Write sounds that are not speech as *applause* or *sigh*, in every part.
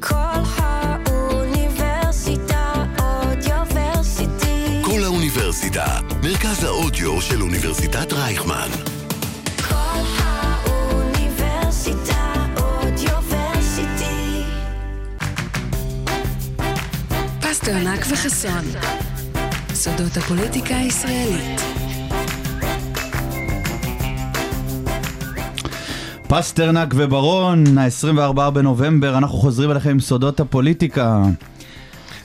כל האוניברסיטה אודיוורסיטי. כל האוניברסיטה, מרכז האודיו של אוניברסיטת רייכמן. כל האוניברסיטה אודיוורסיטי. פסטרנק וחסון. סודות הפוליטיקה הישראלית. פסטרנק וברון, ה-24 בנובמבר, אנחנו חוזרים אליכם עם סודות הפוליטיקה.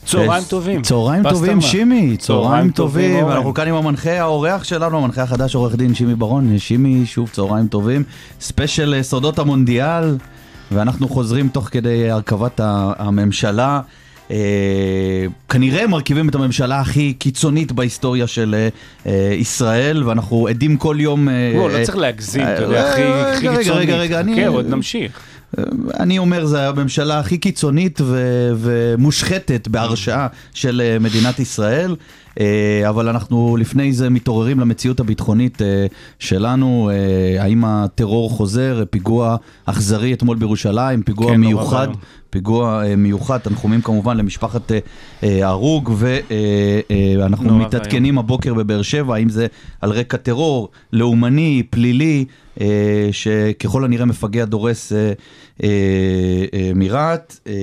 צהריים טובים. צהריים. טובים, שימי, צהריים טובים. אנחנו כאן עם המנחה, האורח שלנו, המנחה החדש, עורך דין שימי ברון. שימי, שוב צהריים טובים. ספיישל אה, סודות המונדיאל, ואנחנו חוזרים תוך כדי הרכבת הממשלה. אה, כנראה מרכיבים את הממשלה הכי קיצונית בהיסטוריה של אה, ישראל, ואנחנו עדים כל יום... לא, לא צריך להגזים, אתה יודע, הכי רגע, הכי רגע, קיצונית. רגע, רגע, אני- חכה, עוד נמשיך. אני אומר, זו הממשלה הכי קיצונית ו- ומושחתת בהרשעה של מדינת ישראל, אבל אנחנו לפני זה מתעוררים למציאות הביטחונית שלנו, האם הטרור חוזר, פיגוע אכזרי אתמול בירושלים, פיגוע כן, נורא מיוחד. פיגוע אה, מיוחד, תנחומים כמובן למשפחת אה, אה, ההרוג, ואנחנו מתעדכנים הבוקר בבאר שבע, האם זה על רקע טרור, לאומני, פלילי, אה, שככל הנראה מפגע דורס אה, אה, אה, מרהט, אה,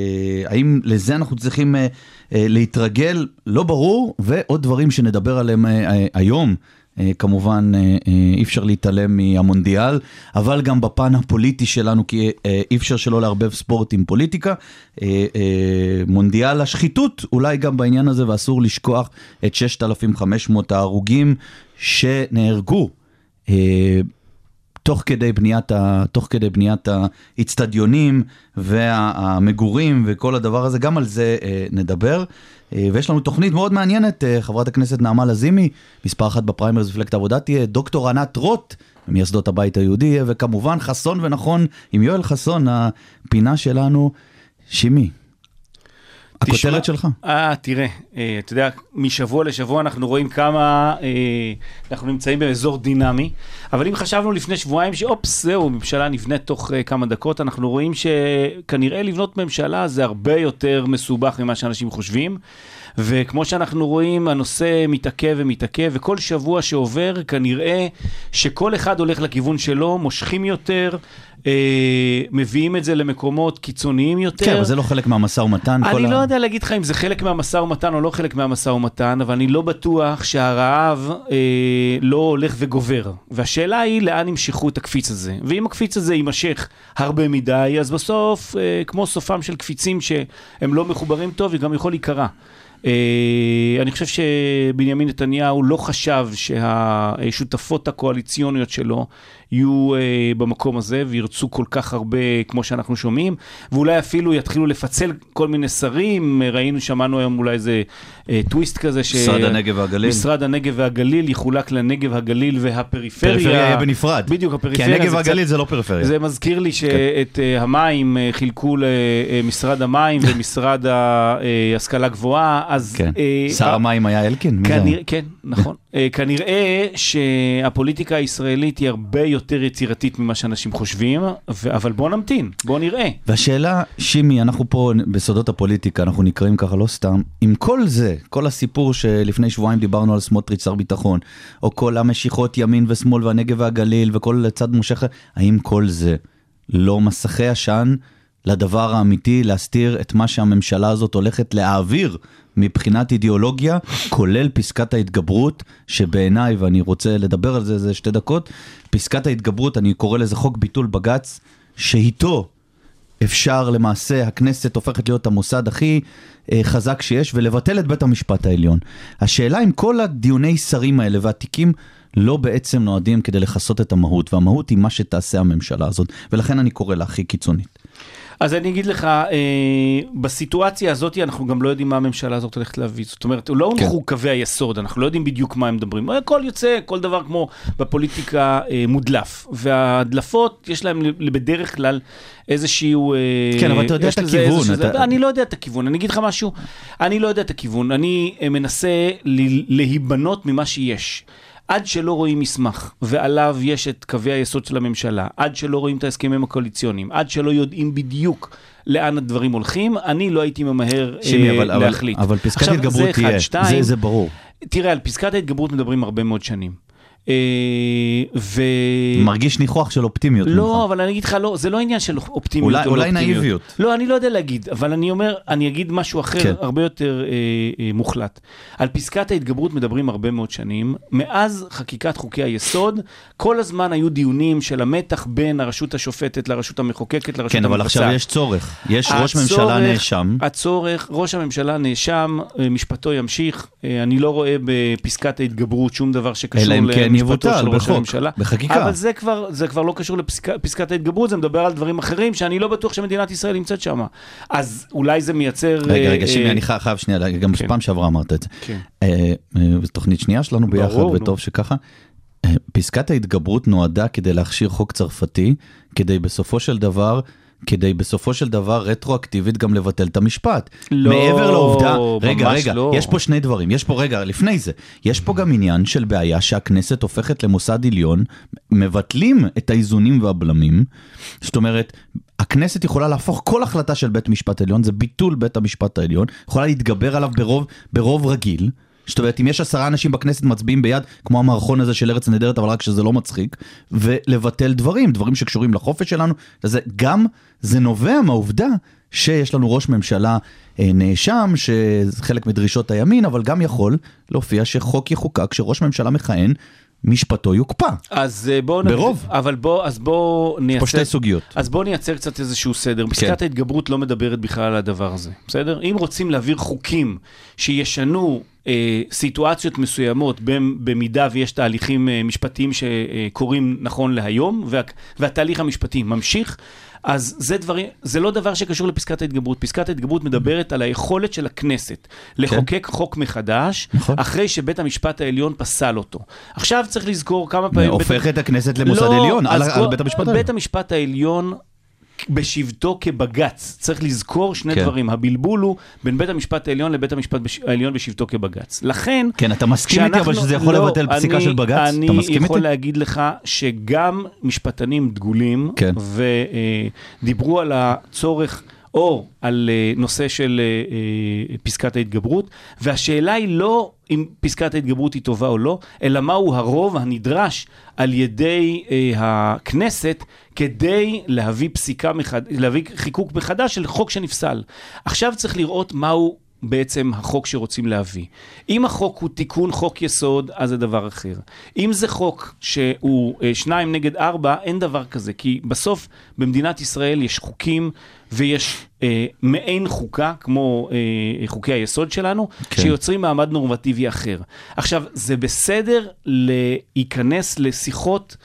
האם לזה אנחנו צריכים אה, אה, להתרגל? לא ברור, ועוד דברים שנדבר עליהם אה, אה, היום. אה, כמובן אה, אה, אי אפשר להתעלם מהמונדיאל, אבל גם בפן הפוליטי שלנו, כי אי אפשר שלא לערבב ספורט עם פוליטיקה. מונדיאל השחיתות, אולי גם בעניין הזה, ואסור לשכוח את 6,500 ההרוגים שנהרגו. תוך כדי בניית, ה, תוך כדי בניית האיצטדיונים והמגורים וכל הדבר הזה, גם על זה אה, נדבר. אה, ויש לנו תוכנית מאוד מעניינת, אה, חברת הכנסת נעמה לזימי, מספר אחת בפריימריז מפלגת העבודה תהיה, דוקטור ענת רוט, מייסדות הבית היהודי, וכמובן חסון ונכון עם יואל חסון, הפינה שלנו, שימי. הכותרת שלך. אה, תראה, אה, אתה יודע, משבוע לשבוע אנחנו רואים כמה אה, אנחנו נמצאים באזור דינמי, אבל אם חשבנו לפני שבועיים שאופס, זהו, ממשלה נבנית תוך אה, כמה דקות, אנחנו רואים שכנראה לבנות ממשלה זה הרבה יותר מסובך ממה שאנשים חושבים. וכמו שאנחנו רואים, הנושא מתעכב ומתעכב, וכל שבוע שעובר, כנראה שכל אחד הולך לכיוון שלו, מושכים יותר, מביאים את זה למקומות קיצוניים יותר. כן, אבל זה לא חלק מהמשא ומתן. אני ה- לא יודע להגיד לך אם זה חלק מהמשא ומתן או לא חלק מהמשא ומתן, אבל אני לא בטוח שהרעב אה, לא הולך וגובר. והשאלה היא לאן ימשכו את הקפיץ הזה. ואם הקפיץ הזה יימשך הרבה מדי, אז בסוף, אה, כמו סופם של קפיצים שהם לא מחוברים טוב, זה גם יכול להיקרע. Uh, אני חושב שבנימין נתניהו לא חשב שהשותפות הקואליציוניות שלו יהיו uh, במקום הזה וירצו כל כך הרבה כמו שאנחנו שומעים, ואולי אפילו יתחילו לפצל כל מיני שרים, ראינו, שמענו היום אולי איזה uh, טוויסט כזה, ש... משרד הנגב והגליל. משרד הנגב והגליל יחולק לנגב, הגליל והפריפריה. פריפריה יהיה בנפרד. בדיוק, כי הפריפריה. הנגב זה והגליל קצת- זה לא פריפריה. זה מזכיר לי שאת אה, המים אה, חילקו למשרד המים *laughs* ומשרד ההשכלה גבוהה, אז... כן. אה, שר המים היה אלקין? זה? כנראה, כן, נכון. *laughs* אה, כנראה שהפוליטיקה הישראלית היא הרבה יותר יצירתית ממה שאנשים חושבים, ו- אבל בוא נמתין, בוא נראה. והשאלה, שימי, אנחנו פה בסודות הפוליטיקה, אנחנו נקראים ככה לא סתם, עם כל זה, כל הסיפור שלפני שבועיים דיברנו על סמוטריץ' שר ביטחון, או כל המשיכות ימין ושמאל והנגב והגליל וכל צד מושך, האם כל זה לא מסכי עשן לדבר האמיתי, להסתיר את מה שהממשלה הזאת הולכת להעביר מבחינת אידיאולוגיה, כולל פסקת ההתגברות, שבעיניי, ואני רוצה לדבר על זה איזה שתי דקות, פסקת ההתגברות, אני קורא לזה חוק ביטול בג"ץ, שאיתו אפשר למעשה, הכנסת הופכת להיות המוסד הכי אה, חזק שיש, ולבטל את בית המשפט העליון. השאלה אם כל הדיוני שרים האלה והתיקים לא בעצם נועדים כדי לכסות את המהות, והמהות היא מה שתעשה הממשלה הזאת, ולכן אני קורא לה הכי קיצונית. אז אני אגיד לך, אה, בסיטואציה הזאת אנחנו גם לא יודעים מה הממשלה הזאת הולכת להביא. זאת אומרת, לא הונחו קווי היסוד, אנחנו לא יודעים בדיוק מה הם מדברים. הכל יוצא, כל דבר כמו בפוליטיקה אה, מודלף. וההדלפות, יש להם בדרך כלל איזשהו... אה, כן, אבל אתה יודע את הכיוון, איזשהו- אתה- אני לא יודע את הכיוון, אני אגיד לך משהו, אני לא יודע את הכיוון, אני אה, מנסה להיבנות ממה שיש. עד שלא רואים מסמך, ועליו יש את קווי היסוד של הממשלה, עד שלא רואים את ההסכמים הקואליציוניים, עד שלא יודעים בדיוק לאן הדברים הולכים, אני לא הייתי ממהר שימי, אה, אבל, אבל, להחליט. אבל פסקת עכשיו, התגברות תהיה, זה, זה ברור. תראה, על פסקת ההתגברות מדברים הרבה מאוד שנים. אה, ו... מרגיש ניחוח של אופטימיות. לא, ממך. אבל אני אגיד לך, לא, זה לא עניין של אופטימיות אולי- או לא אולי אופטימיות. נאיביות. לא, אני לא יודע להגיד, אבל אני אומר, אני אגיד משהו אחר, כן. הרבה יותר אה, אה, מוחלט. על פסקת ההתגברות מדברים הרבה מאוד שנים. מאז חקיקת חוקי היסוד, כל הזמן היו דיונים של המתח בין הרשות השופטת לרשות המחוקקת לרשות כן, אבל המבצעת. עכשיו יש צורך. יש ראש ממשלה הצורך- נאשם. הצורך, ראש הממשלה נאשם, אה, משפטו ימשיך. אה, אני לא רואה בפסקת ההתגברות שום דבר שקשור אלא אם כן יבוטל של ראש בחוק, הממשלה. בחקיקה. אבל זה כבר, זה כבר לא קשור לפסקת ההתגברות, זה מדבר על דברים אחרים שאני לא בטוח שמדינת ישראל נמצאת שם. אז אולי זה מייצר... רגע, רגע, אה, שימי, אה, אני חי- חייב שנייה, גם כן. פעם שעברה אמרת את זה. כן. אה, אה, זו תוכנית שנייה שלנו ביחד, ברור, נו. וטוב שככה. אה, פסקת ההתגברות נועדה כדי להכשיר חוק צרפתי, כדי בסופו של דבר, כדי בסופו של דבר רטרואקטיבית גם לבטל את המשפט. לא, מעבר לעובדה, רגע, רגע, לא. יש פה שני דברים, יש פה רגע, לפני זה, יש פה גם עניין של בעיה שהכנסת הופכת למוסד עליון, מבטלים את האיזונים והבלמים, זאת אומרת, הכנסת יכולה להפוך כל החלטה של בית משפט עליון, זה ביטול בית המשפט העליון, יכולה להתגבר עליו ברוב, ברוב רגיל. זאת אומרת, אם יש עשרה אנשים בכנסת מצביעים ביד, כמו המערכון הזה של ארץ נהדרת, אבל רק שזה לא מצחיק, ולבטל דברים, דברים שקשורים לחופש שלנו, זה גם, זה נובע מהעובדה שיש לנו ראש ממשלה אה, נאשם, שזה חלק מדרישות הימין, אבל גם יכול להופיע שחוק יחוקק, שראש ממשלה מכהן, משפטו יוקפא. אז אה, בואו... ברוב. אבל בואו, אז בואו נייצר... פה שתי סוגיות. אז בואו נייצר קצת איזשהו סדר. פסקת ההתגברות לא מדברת בכלל על הדבר הזה, בסדר? אם רוצים להעביר חוקים שישנו סיטואציות מסוימות במ- במידה ויש תהליכים אה, משפטיים שקורים נכון להיום, וה, והתהליך המשפטי ממשיך, אז זה, דברים, זה לא דבר שקשור לפסקת ההתגברות. פסקת ההתגברות מדברת על היכולת של הכנסת לחוקק חוק מחדש, נכון. אחרי שבית המשפט העליון פסל אותו. עכשיו צריך לזכור כמה פעמים... בית- הופך את הכנסת למוסד לא, עליון, על, על בית המשפט העליון. בית המשפט העליון בשבתו כבג"ץ, צריך לזכור שני כן. דברים, הבלבול הוא בין בית המשפט העליון לבית המשפט בש... העליון בשבתו כבג"ץ. לכן, כן, אתה מסכים איתי, אבל שזה יכול לא, לבטל פסיקה אני- של בג"ץ? אני אתה מסכים יכול איתי? להגיד לך שגם משפטנים דגולים, כן. ודיברו על הצורך... או על אה, נושא של אה, אה, פסקת ההתגברות, והשאלה היא לא אם פסקת ההתגברות היא טובה או לא, אלא מהו הרוב הנדרש על ידי אה, הכנסת כדי להביא פסיקה, מחד... להביא חיקוק מחדש של חוק שנפסל. עכשיו צריך לראות מהו בעצם החוק שרוצים להביא. אם החוק הוא תיקון חוק יסוד, אז זה דבר אחר. אם זה חוק שהוא אה, שניים נגד ארבע, אין דבר כזה, כי בסוף במדינת ישראל יש חוקים ויש אה, מעין חוקה, כמו אה, חוקי היסוד שלנו, כן. שיוצרים מעמד נורמטיבי אחר. עכשיו, זה בסדר להיכנס לשיחות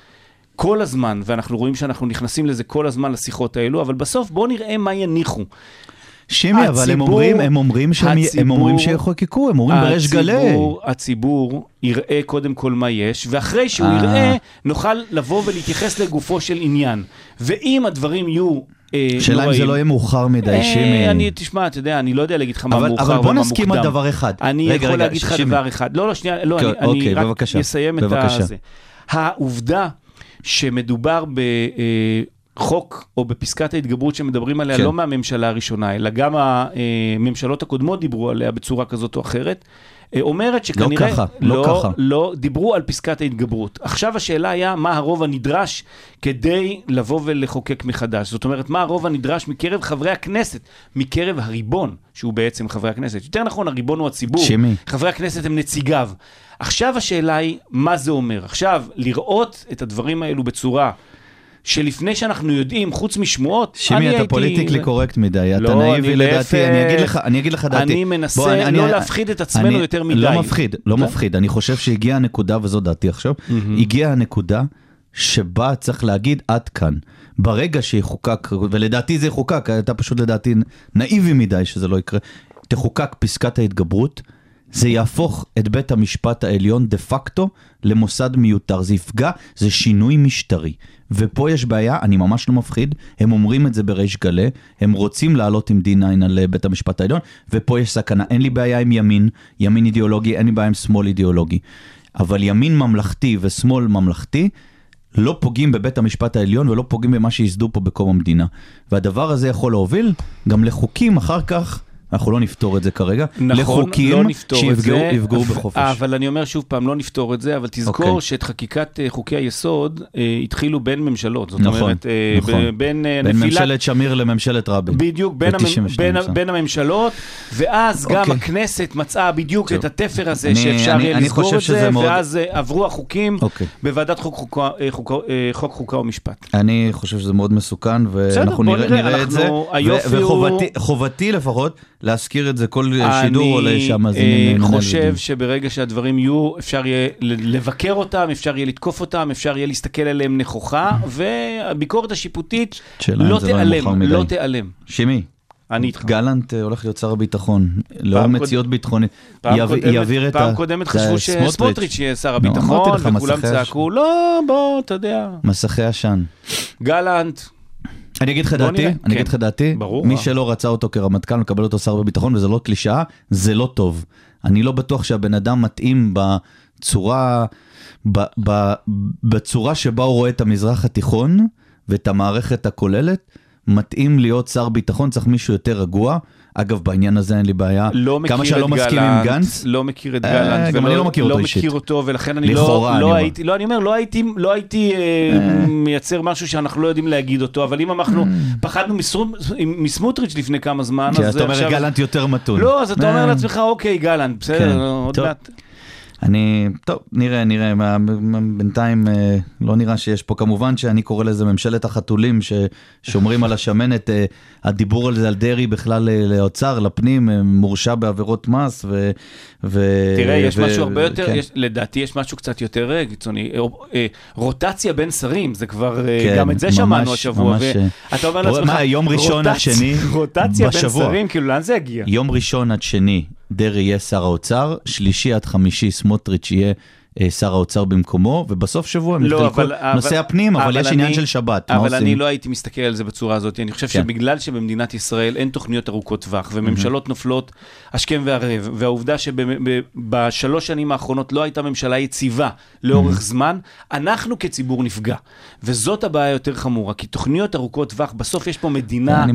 כל הזמן, ואנחנו רואים שאנחנו נכנסים לזה כל הזמן לשיחות האלו, אבל בסוף בואו נראה מה יניחו. שימי, אבל הם הציבור- אומרים, הם אומרים שהם, הם הציבור- אומרים שיחוקקו, הם אומרים בריש גלי. הציבור, הציבור יראה קודם כל מה יש, ואחרי שהוא אה. יראה, נוכל לבוא ולהתייחס לגופו של עניין. ואם הדברים יהיו שאלה אם זה לא יהיה מאוחר מדי, אה, שימי. אני, תשמע, אתה יודע, אני לא יודע להגיד לך מה אבל- מאוחר אבל ומה בוא מוקדם. נסכים על דבר אחד. אני יכול להגיד לך. דבר אחד. לא, לא, שנייה, לא, אני, אוקיי, רק אסיים את. הזה. העובדה שמדובר בחוק או בפסקת ההתגברות שמדברים עליה כן. לא מהממשלה הראשונה, אלא גם הממשלות הקודמות דיברו עליה בצורה כזאת או אחרת, אה, אומרת שכנראה... ככה, לא ככה. לא, דיברו על פסקת ההתגברות. עכשיו השאלה היה מה הרוב הנדרש כדי לבוא ולחוקק מחדש. זאת אומרת, מה הרוב הנדרש מקרב חברי הכנסת, מקרב הריבון, שהוא בעצם חברי הכנסת. יותר נכון, הריבון הוא הציבור. שימי. חברי הכנסת הם נציגיו. עכשיו השאלה היא, מה זה אומר? עכשיו, לראות את הדברים האלו בצורה שלפני שאנחנו יודעים, חוץ משמועות, שימי, אני אתה הייתי... politically correct מדי, אתה לא, נאיבי לדעתי. אני אגיד לך, אני אגיד לך דעתי. אני מנסה בוא, אני- לא אני- להפחיד את עצמנו אני- יותר מדי. לא מפחיד, לא כן? מפחיד, אני חושב שהגיעה הנקודה, וזו דעתי עכשיו, הגיעה הנקודה שבה צריך להגיד עד כאן. ברגע שיחוקק, ולדעתי זה יחוקק, אתה פשוט לדעתי נאיבי מדי שזה לא יקרה, תחוקק פסקת ההתגברות, זה יהפוך את בית המשפט העליון דה פקטו למוסד מיותר. זה יפגע, זה שינוי משטרי. ופה יש בעיה, אני ממש לא מפחיד, הם אומרים את זה בריש גלי, הם רוצים לעלות עם D9 על בית המשפט העליון, ופה יש סכנה. אין לי בעיה עם ימין, ימין אידיאולוגי, אין לי בעיה עם שמאל אידיאולוגי. אבל ימין ממלכתי ושמאל ממלכתי לא פוגעים בבית המשפט העליון ולא פוגעים במה שייסדו פה בקום המדינה. והדבר הזה יכול להוביל גם לחוקים אחר כך, אנחנו לא נפתור את זה כרגע, נכון, לחוקים לא נפתור את שיפגעו זה, יפגעו ו- בחופש. אבל אני אומר שוב פעם, לא נפתור את זה, אבל תזכור אוקיי. שאת חקיקת אה, חוקי היסוד אה, התחילו בין ממשלות. זאת נכון, אומרת, אה, נכון. ב- בין אה, בין נפילת... ממשלת שמיר לממשלת רבין. בדיוק, בין, המ... ב-92, בין. בין הממשלות, ואז גם אוקיי. הכנסת מצאה בדיוק טוב. את התפר הזה אני- שאפשר אני- לסגור את זה, מאוד- ואז אה, עברו החוקים אוקיי. בוועדת חוק, חוקה, אה, חוקה, אה, חוק חוקה ומשפט. אני חושב שזה מאוד מסוכן, ואנחנו נראה, נראה, נראה את זה. וחובתי חובתי לפחות להזכיר את זה כל שידור עולה שהמאזינים אני חושב. שברגע שהדברים יהיו, אפשר יהיה לבקר אותם, אפשר יהיה לתקוף אותם, אפשר יהיה להסתכל עליהם נכוחה, והביקורת השיפוטית לא לא תיעלם. לא תיעלם. שימי, אני איתך. גלנט אה, הולך להיות שר הביטחון, לאור מציאות ביטחונית. יעביר- את ה... פעם קודמת חשבו סמוטריץ'. שסמוטריץ' יהיה שר אמרתי הביטחון, וכולם צעקו, לא, בוא, אתה יודע. מסכי עשן. גלנט, אני אגיד לך דעתי, נראה. אני כן. אגיד לך דעתי, ברור, מי מה? שלא רצה אותו כרמטכ"ל מקבל אותו שר בביטחון וזה לא קלישאה, זה לא טוב. אני לא בטוח שהבן אדם מתאים בצורה, ב, ב, בצורה שבה הוא רואה את המזרח התיכון ואת המערכת הכוללת, מתאים להיות שר ביטחון, צריך מישהו יותר רגוע. אגב, בעניין הזה אין לי בעיה. לא מכיר כמה שאני לא מסכים עם גנץ, לא מכיר את אה, גלנט, גם אני לא מכיר אותו לא אישית. מכיר אותו, ולכן אני לכאורה, לא, אני לא אומר. הייתי, לא, אני אומר, לא הייתי, לא הייתי אה, מייצר משהו שאנחנו לא יודעים להגיד אותו, אבל אם אנחנו פחדנו מסרו- מסמוטריץ' לפני כמה זמן, אז אתה אומר גלנט יותר מתון. לא, אז אתה אומר אה, לעצמך, אוקיי, גלנט, כן, בסדר, עוד טוב. מעט. אני, טוב, נראה, נראה, מה- בינתיים אה, לא נראה שיש פה, כמובן שאני קורא לזה ממשלת החתולים ששומרים על השמנת, אה, הדיבור על זה, על דרעי בכלל אה, לאוצר, לפנים, אה, מורשע בעבירות מס, ו... ו- תראה, יש ו- משהו הרבה יותר, כן. יש- לדעתי יש משהו קצת יותר אה, קיצוני. אה, אה, רוטציה בין שרים, זה כבר, אה, כן, גם את זה ממש, שמענו השבוע. ממש, אה. ואתה אומר לעצמך, מה, יום ראשון עד רוטציה- שני *laughs* רוטציה בין בשבוע. שרים, כאילו, לאן זה יגיע? יום ראשון עד שני דרעי יהיה שר האוצר, שלישי עד חמישי סמוטריץ' יהיה שר האוצר במקומו, ובסוף שבוע הם לא, יחלקו אבל- נושא אבל- הפנים, אבל יש עניין אני- של שבת, מה אבל? אני לא הייתי מסתכל על זה בצורה הזאת. אני חושב כן. שבגלל שבמדינת ישראל אין תוכניות ארוכות טווח, וממשלות נופלות השכם והערב, והעובדה שבשלוש שנים האחרונות לא הייתה ממשלה יציבה לאורך זמן, אנחנו כציבור נפגע. וזאת הבעיה היותר חמורה, כי תוכניות ארוכות טווח, בסוף יש פה מדינה.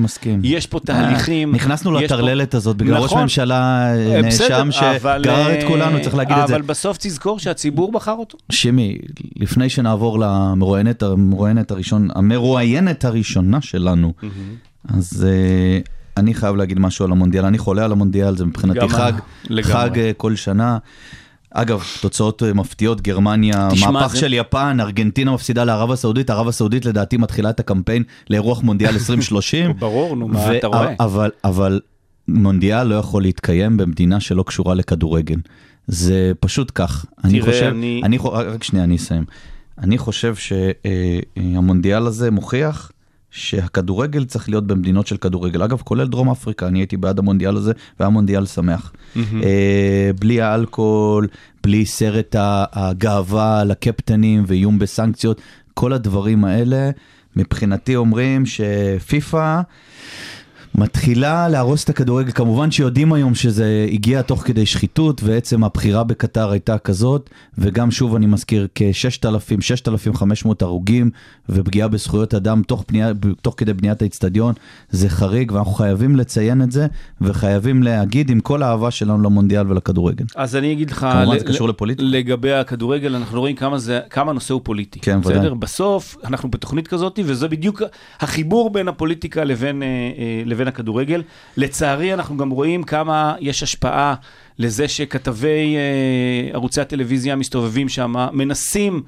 יש פה תהליכים. נכנסנו יש פה- לטרללת הזאת בגלל ראש נכון. ממשלה אה, אה, בסדר, נאשם אבל, שגרר את אה, כולנו, צריך להגיד את זה. אבל בסוף תזכור שהציבור בחר אותו. שימי, לפני שנעבור למרואיינת המרואיינת הראשון, המרואיינת הראשונה שלנו, אז אה, אני חייב להגיד משהו על המונדיאל, אני חולה על המונדיאל, זה מבחינתי גם חג, לגמרי. חג אה, כל שנה. אגב, תוצאות אה, מפתיעות, גרמניה, תשמע, מהפך זה- של יפן, ארגנטינה מפסידה לערב הסעודית, ערב הסעודית לדעתי מתחילה את הקמפיין לאירוח מונדיאל 2030. *laughs* ברור, נו, מה אתה רואה? אבל, אבל מונדיאל לא יכול להתקיים במדינה שלא קשורה לכדורגל. זה פשוט כך. אני תראה, חושב, אני- אני... רק שנייה, אני אסיים. אני חושב שהמונדיאל הזה מוכיח שהכדורגל צריך להיות במדינות של כדורגל. אגב, כולל דרום אפריקה, אני הייתי בעד המונדיאל הזה, והיה מונדיאל שמח. אה, בלי האלכוהול, בלי סרט הגאווה לקפטנים ואיום בסנקציות, כל הדברים האלה, מבחינתי אומרים שפיפ"א... מתחילה להרוס את הכדורגל, כמובן שיודעים היום שזה הגיע תוך כדי שחיתות ועצם הבחירה בקטר הייתה כזאת וגם שוב אני מזכיר כ-6,000, 6,500 הרוגים ופגיעה בזכויות אדם תוך, בנייה, תוך כדי בניית האיצטדיון זה חריג ואנחנו חייבים לציין את זה וחייבים להגיד עם כל האהבה שלנו למונדיאל ולכדורגל. אז אני אגיד לך, כמובן ל- זה קשור לפוליטיקה. לגבי הכדורגל, אנחנו רואים כמה, זה, כמה הנושא הוא פוליטי. כן, ודאי. בסוף, אנחנו בתוכנית כזאת, וזה בדיוק החיבור בין הפוליטיקה לבין, אה, אה, לבין הכדורגל. לצערי, אנחנו גם רואים כמה יש השפעה לזה שכתבי אה, ערוצי הטלוויזיה המסתובבים שם מנסים...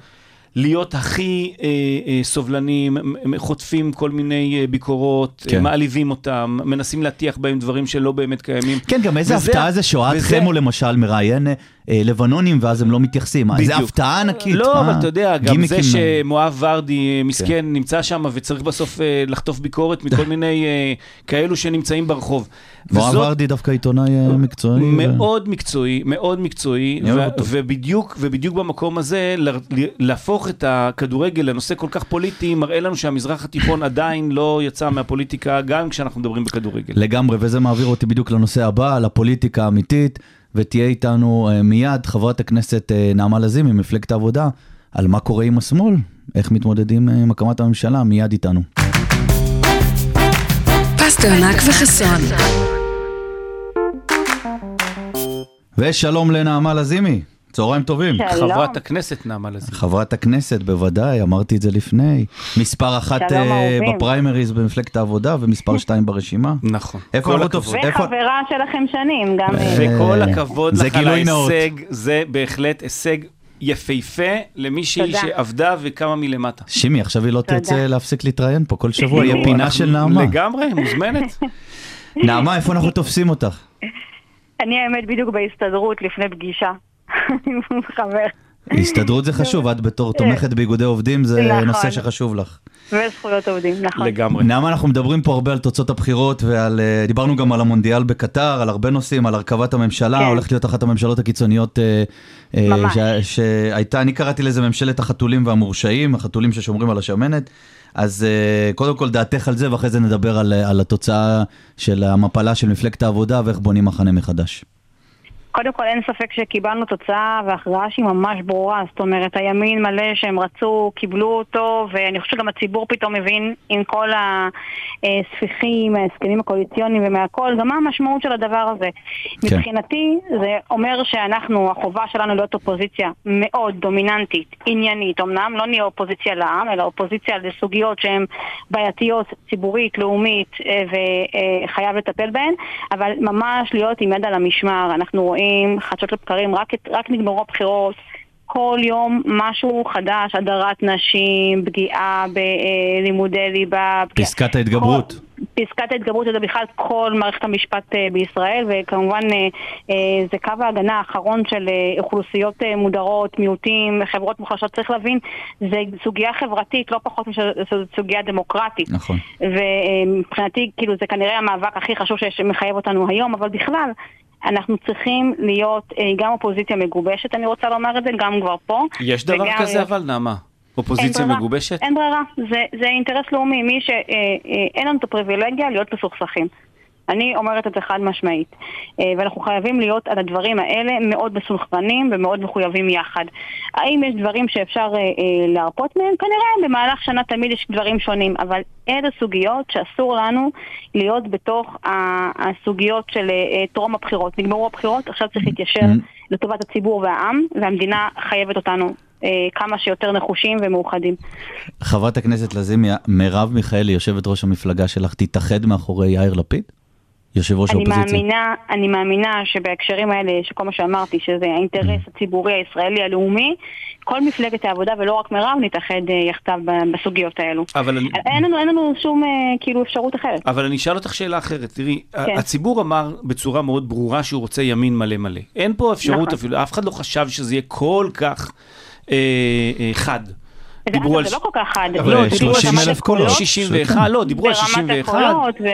להיות הכי אה, אה, סובלניים, חוטפים כל מיני אה, ביקורות, כן. כן. מעליבים אותם, מנסים להטיח בהם דברים שלא באמת קיימים. כן, גם איזה וזה- הפתעה זה שאוהד וזה- חמו למשל מראיין אה, לבנונים ואז הם לא מתייחסים. איזה בדיוק. הפתעה ענקית. לא, מה? אבל אתה יודע, גם. זה שמואב ורדי אה, מסכן נמצא שם וצריך בסוף אה, לחטוף ביקורת מכל *laughs* מיני אה, כאלו שנמצאים ברחוב. מואב וזאת ורדי דווקא עיתונאי אה, מקצועי. ו- מאוד מקצועי, מאוד מקצועי, ו-. ובדיוק, ובדיוק במקום הזה, להפוך את הכדורגל לנושא כל כך פוליטי, מראה לנו שהמזרח התיכון עדיין לא יצא מהפוליטיקה, גם כשאנחנו מדברים בכדורגל. לגמרי, וזה מעביר אותי בדיוק לנושא הבא, לפוליטיקה האמיתית. ותהיה איתנו אה, מיד חברת הכנסת אה, נעמה לזימי ממפלגת העבודה, על מה קורה עם השמאל, איך מתמודדים אה, עם הקמת הממשלה, מיד איתנו. פסטרנק וחסון. ושלום לנעמה לזימי, צהריים טובים. שלום. חברת הכנסת נעמה לזימי. חברת הכנסת, בוודאי, אמרתי את זה לפני. מספר אחת אהובים. בפריימריז במפלגת העבודה ומספר *laughs* שתיים ברשימה. נכון. איפה. תופסים? איפה- וחברה שלכם שנים, גם... אה, וכל אה, הכבוד לך על. ההישג, זה בהחלט הישג יפהפה למישהי. שעבדה וקמה מלמטה. שימי, עכשיו היא לא. תרצה להפסיק להתראיין פה כל שבוע, יהיה פינה של נעמה. לגמרי, מוזמנת. *laughs* נעמה, איפה אנחנו תופסים אותך? אני האמת בדיוק בהסתדרות לפני פגישה. עם *laughs* חבר. הסתדרות זה חשוב, את בתור תומכת באיגודי עובדים, זה נכון. נושא שחשוב לך. וזכויות עובדים, נכון. לגמרי. נעמה, אנחנו מדברים פה הרבה על תוצאות הבחירות, ועל, אה, דיברנו גם על המונדיאל בקטר, על הרבה נושאים, על הרכבת הממשלה, כן. הולכת להיות אחת הממשלות הקיצוניות אה, אה, ממש. שה- שהייתה, אני קראתי לזה ממשלת החתולים והמורשעים, החתולים ששומרים על השמנת. אז קודם כל דעתך על זה, ואחרי זה נדבר על, על התוצאה של המפלה של מפלגת העבודה, ואיך בונים מחנה מחדש. קודם כל אין ספק שקיבלנו תוצאה והכרעה שהיא ממש ברורה, זאת אומרת הימין מלא שהם רצו, קיבלו אותו ואני חושבת שגם הציבור פתאום מבין עם כל הספיחים, ההסכמים הקואליציוניים ומהכל, גם מה המשמעות של הדבר הזה. כן. מבחינתי זה אומר שאנחנו, החובה שלנו להיות אופוזיציה מאוד דומיננטית, עניינית, אמנם לא נהיה אופוזיציה לעם, אלא אופוזיציה לסוגיות שהן בעייתיות, ציבורית, לאומית, אה, וחייב לטפל בהן, אבל ממש להיות עם יד על המשמר. אנחנו רואים חדשות לבקרים, רק, רק נגמרו הבחירות. כל יום משהו חדש, הדרת נשים, פגיעה בלימודי ליבה. פסקת ההתגברות. כל- פסקת ההתגברות זה בכלל כל מערכת המשפט אה, בישראל, וכמובן אה, אה, זה קו ההגנה האחרון של אוכלוסיות מודרות, מיעוטים, חברות מוחלשות. צריך להבין, זה סוגיה חברתית, לא פחות משזו סוגיה דמוקרטית. נכון. ומבחינתי, כאילו, זה כנראה המאבק הכי חשוב שמחייב אותנו היום, אבל בכלל, אנחנו צריכים להיות אה, גם אופוזיציה מגובשת, אני רוצה לומר את זה, גם כבר פה. יש דבר כזה להיות- אבל, נעמה? אין אופוזיציה ברירה. מגובשת? אין ברירה, זה, זה אינטרס לאומי, מי שאין לנו את הפריבילגיה להיות מסוכסכים. אני אומרת את זה חד משמעית. אה, ואנחנו חייבים להיות על הדברים האלה מאוד מסונכרנים ומאוד מחויבים יחד. האם יש דברים שאפשר אה, אה, להרפות מהם? כנראה במהלך שנה תמיד יש דברים שונים, אבל אלה סוגיות שאסור לנו להיות בתוך הסוגיות של טרום הבחירות. נגמרו הבחירות, עכשיו צריך להתיישר לטובת הציבור והעם, והמדינה חייבת אותנו כמה שיותר נחושים ומאוחדים. חברת הכנסת לזימי, מרב מיכאלי, יושבת ראש המפלגה שלך, תתאחד מאחורי יאיר לפיד? יושב ראש אני האופוזיציה. מאמינה, אני מאמינה שבהקשרים האלה, שכל מה שאמרתי, שזה האינטרס הציבורי הישראלי הלאומי, כל מפלגת העבודה ולא רק מירב נתאחד אה, יחדיו בסוגיות האלו. אבל אני- אין לנו, אין לנו שום אה, כאילו אפשרות אחרת. אבל אני אשאל אותך שאלה אחרת, תראי, כן. הציבור אמר בצורה מאוד ברורה שהוא רוצה ימין מלא מלא. אין פה אפשרות נכון. אפילו, אף אחד לא חשב שזה יהיה כל כך אה, אה, חד. דיברו על זה לא כל כך חד. אבל לא, דיברו על 30,000 קולות. 61, לא, דיברו על ברמת 61. הקולות, ו...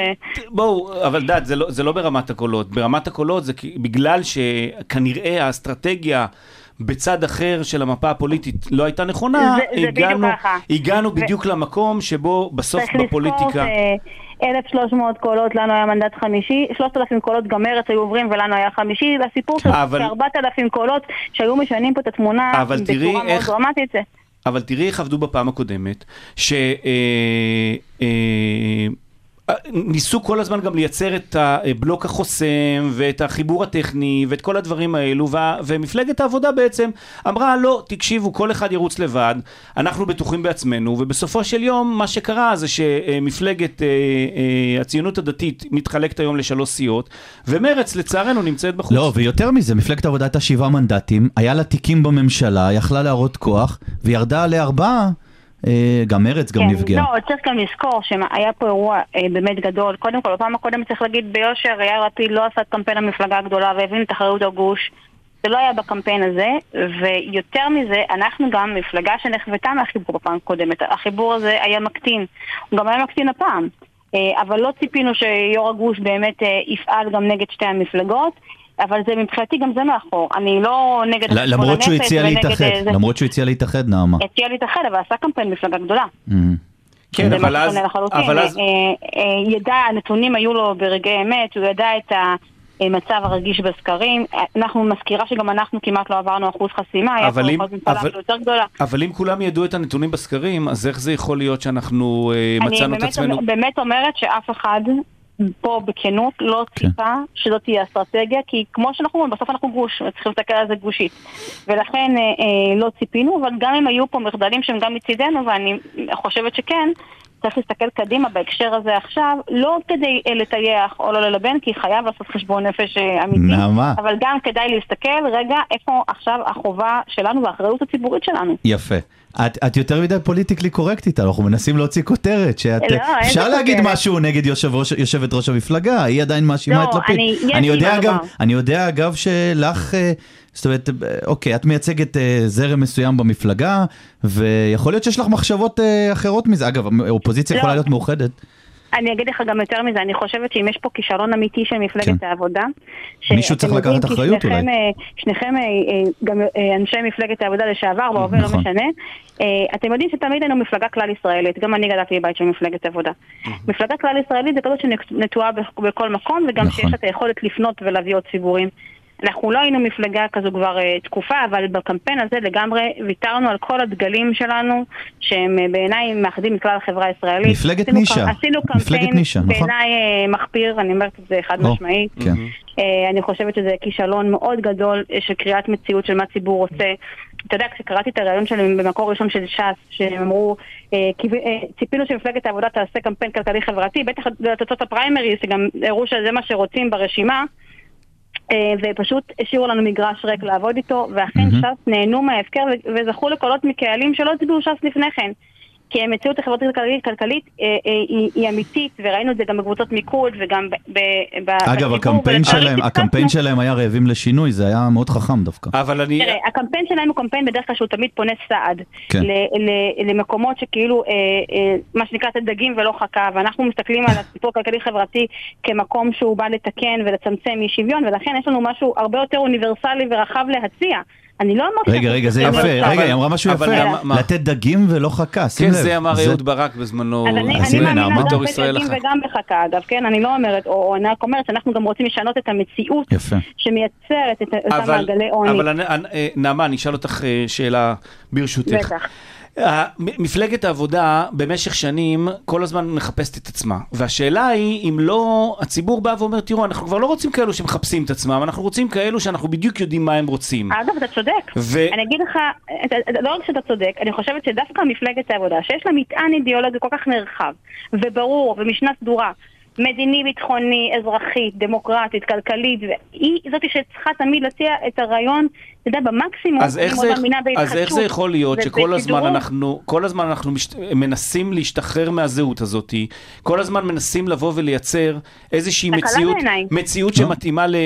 בואו, אבל דעת, זה, לא, זה לא ברמת הקולות. ברמת הקולות זה בגלל שכנראה האסטרטגיה בצד אחר של המפה הפוליטית לא הייתה נכונה, זה- זה בדיוק הגענו. הגענו ו- בדיוק למקום שבו בסוף צריך לזכור בפוליטיקה... ש... 1,300 קולות, לנו היה מנדט חמישי, 3,000 קולות גם מרץ היו עוברים ולנו היה חמישי, והסיפור של אבל- 4,000 קולות שהיו משנים פה את התמונה אבל תראי בצורה מאוד איך- דרמטית. אבל תראי איך עבדו בפעם הקודמת, שניסו כל הזמן גם לייצר את הבלוק החוסם ואת החיבור הטכני ואת כל הדברים האלו, וה- ומפלגת העבודה בעצם אמרה לא, תקשיבו, כל אחד ירוץ לבד, אנחנו בטוחים בעצמנו, ובסופו של יום מה שקרה זה שמפלגת אה, אה, הציונות הדתית מתחלקת היום לשלוש סיעות, ומרץ לצערנו נמצאת בחוץ. לא, ויותר מזה, מפלגת העבודה הייתה שבעה מנדטים, היה לה תיקים בממשלה, יכלה להראות כוח, וירדה לארבעה, גם מרץ גם כן, נפגעה. לא, צריך גם לזכור שהיה פה אירוע אה, באמת גדול. קודם כל, בפעם הקודמת צריך להגיד ביושר, יאיר לפיד לא עשה את קמפיין המפלגה הגדולה והבין את אחריות הגוש. זה לא היה בקמפיין הזה, ויותר מזה, אנחנו גם מפלגה שנחוותה מהחיבור בפעם הקודמת. החיבור הזה היה מקטין. הוא גם היה מקטין הפעם. אה, אבל לא ציפינו שיו"ר הגוש באמת אה, יפעל גם נגד שתי המפלגות. אבל זה מבחינתי גם זה מאחור. אני לא נגד ל- חשבון למרות שהוא הציע להתאחד, אה, זה. למרות שהוא הציע להתאחד, נעמה. הציע להתאחד, אבל עשה קמפיין מפלגה גדולה. Mhm. כן, אבל אז... אבל אז... אה, אה, ידע, הנתונים היו לו ברגעי אמת, הוא ידע את, ה, המצב הרגיש בסקרים. אנחנו מזכירה שגם אנחנו כמעט לא עברנו אחוז חסימה, היה פה אבל אם- אחוז אבל- יותר גדולה. אבל אם כולם ידעו את הנתונים בסקרים, אז איך זה יכול להיות שאנחנו אה, אני מצאנו את עצמנו... באמת אומרת שאף אחד פה בכנות לא כן. ציפה שזאת תהיה אסטרטגיה, כי כמו שאנחנו אומרים, בסוף אנחנו גוש, צריכים להסתכל על זה גושית. ולכן אה, אה, לא ציפינו, אבל גם אם היו פה מחדלים שהם גם מצידנו, ואני חושבת שכן, צריך להסתכל קדימה בהקשר הזה עכשיו, לא כדי אה, לטייח או לא ללבן, כי חייב לעשות חשבון נפש אה, אמיתי, נעמה. אבל גם כדאי להסתכל רגע איפה עכשיו החובה שלנו והאחריות הציבורית שלנו. יפה. את, את יותר מדי פוליטיקלי קורקטית, אנחנו מנסים להוציא כותרת, שאת, לא, איזה אפשר להגיד כותרת? משהו נגד יושב ראש, יושבת ראש המפלגה, היא עדיין מאשימה לא, את לפיד. אני- אני יודע אגב. אני יודע אגב שלך, אה, זאת אומרת, אוקיי, את מייצגת אה, זרם מסוים במפלגה, ויכול להיות שיש לך מחשבות אה, אחרות מזה. אגב, האופוזיציה לא. יכולה להיות מאוחדת. אני אגיד לך גם יותר מזה, אני חושבת שאם יש פה כישלון אמיתי של מפלגת כן. העבודה, מישהו צריך לקחת אחריות אולי. אה, שניכם אה, אה, גם אנשי מפלגת העבודה לשעבר, בהווה לא נכון. משנה, אה, אתם יודעים שתמיד היינו מפלגה כלל ישראלית, גם אני גדלתי בבית של מפלגת עבודה. מפלגה כלל ישראלית זה כזאת שנטועה בכ- בכל מקום, וגם נכון. שיש את היכולת לפנות ולהביא עוד ציבורים. אנחנו לא היינו מפלגה כזו כבר אה, תקופה, אבל בקמפיין הזה לגמרי ויתרנו על כל הדגלים שלנו, שהם אה, בעיניי מאחדים את כלל החברה הישראלית. מפלגת עשינו נישה. קמ- עשינו קמפיין נישה, נכון. בעיניי אה, מחפיר, אני אומרת את זה חד או, משמעית. כן. אה, אני חושבת שזה כישלון מאוד גדול של קריאת מציאות של מה הציבור רוצה. אתה יודע, כשקראתי את הריאיון שלהם במקור ראשון של ש"ס, שהם אמרו, ציפינו שמפלגת העבודה תעשה קמפיין כלכלי-חברתי, בטח לתוצאות הפריימריז, שגם הראו שזה מה שרוצים ברשימה, ופשוט השאירו לנו מגרש ריק לעבוד איתו, ואכן מהמם. ש"ס נהנו מההפקר וזכו לקולות מקהלים שלא הצביעו ש"ס לפני כן. כי המציאות החברתית כלכלית, כלכלית אה, אה, היא, היא אמיתית, וראינו את זה גם בקבוצות מיקוד וגם ב, ב, ב, אגב, הקמפיין שלהם. הקמפיין שלהם היה רעבים לשינוי, זה היה מאוד חכם דווקא. אבל אני... תראה, הקמפיין שלהם הוא קמפיין בדרך כלל שהוא תמיד פונה סעד. כן. ל- ל- למקומות שכאילו, אה, אה, מה שנקרא, לתת דגים ולא חכה, ואנחנו מסתכלים על הסיפור הכלכלי-חברתי כמקום שהוא בא לתקן ולצמצם אי שוויון, ולכן יש לנו משהו הרבה יותר אוניברסלי ורחב להציע. אני לא אמרתי... רגע, רגע, זה יפה, רגע, היא אמרה משהו יפה? לתת דגים ולא חכה, שים כן, לב. זה אמר אהוד ברק בזמנו. אז אני, מאמינה. גם בדגים. וגם בחכה, אגב, כן? אני לא אומרת, או, אני רק אומרת שאנחנו גם רוצים לשנות את המציאות. שמייצרת את אותם מעגלי עוני. אבל אה, נעמה, אני אשאל אותך אה, שאלה ברשותך. בטח. מפלגת העבודה במשך שנים כל הזמן מחפשת את עצמה. והשאלה היא אם לא הציבור בא ואומר, תראו, אנחנו כבר לא רוצים כאלו שמחפשים את עצמם, אנחנו רוצים כאלו שאנחנו בדיוק יודעים מה הם רוצים. אגב, אתה צודק. ו- אני אגיד לך, לא רק שאתה צודק, אני חושבת שדווקא מפלגת העבודה, שיש לה מטען אידיאולוגי כל כך נרחב, וברור, ומשנה סדורה, מדיני, ביטחוני, אזרחית, דמוקרטית, כלכלית, והיא זאת שצריכה תמיד להציע את הרעיון, אתה יודע, במקסימום, אז איך, זה, אז איך זה יכול להיות שכל הזמן. אנחנו, כל הזמן אנחנו מש, מנסים להשתחרר מהזהות הזאת, כל הזמן מנסים לבוא ולייצר איזושהי מציאות. מציאות לא. שמתאימה ל, אה,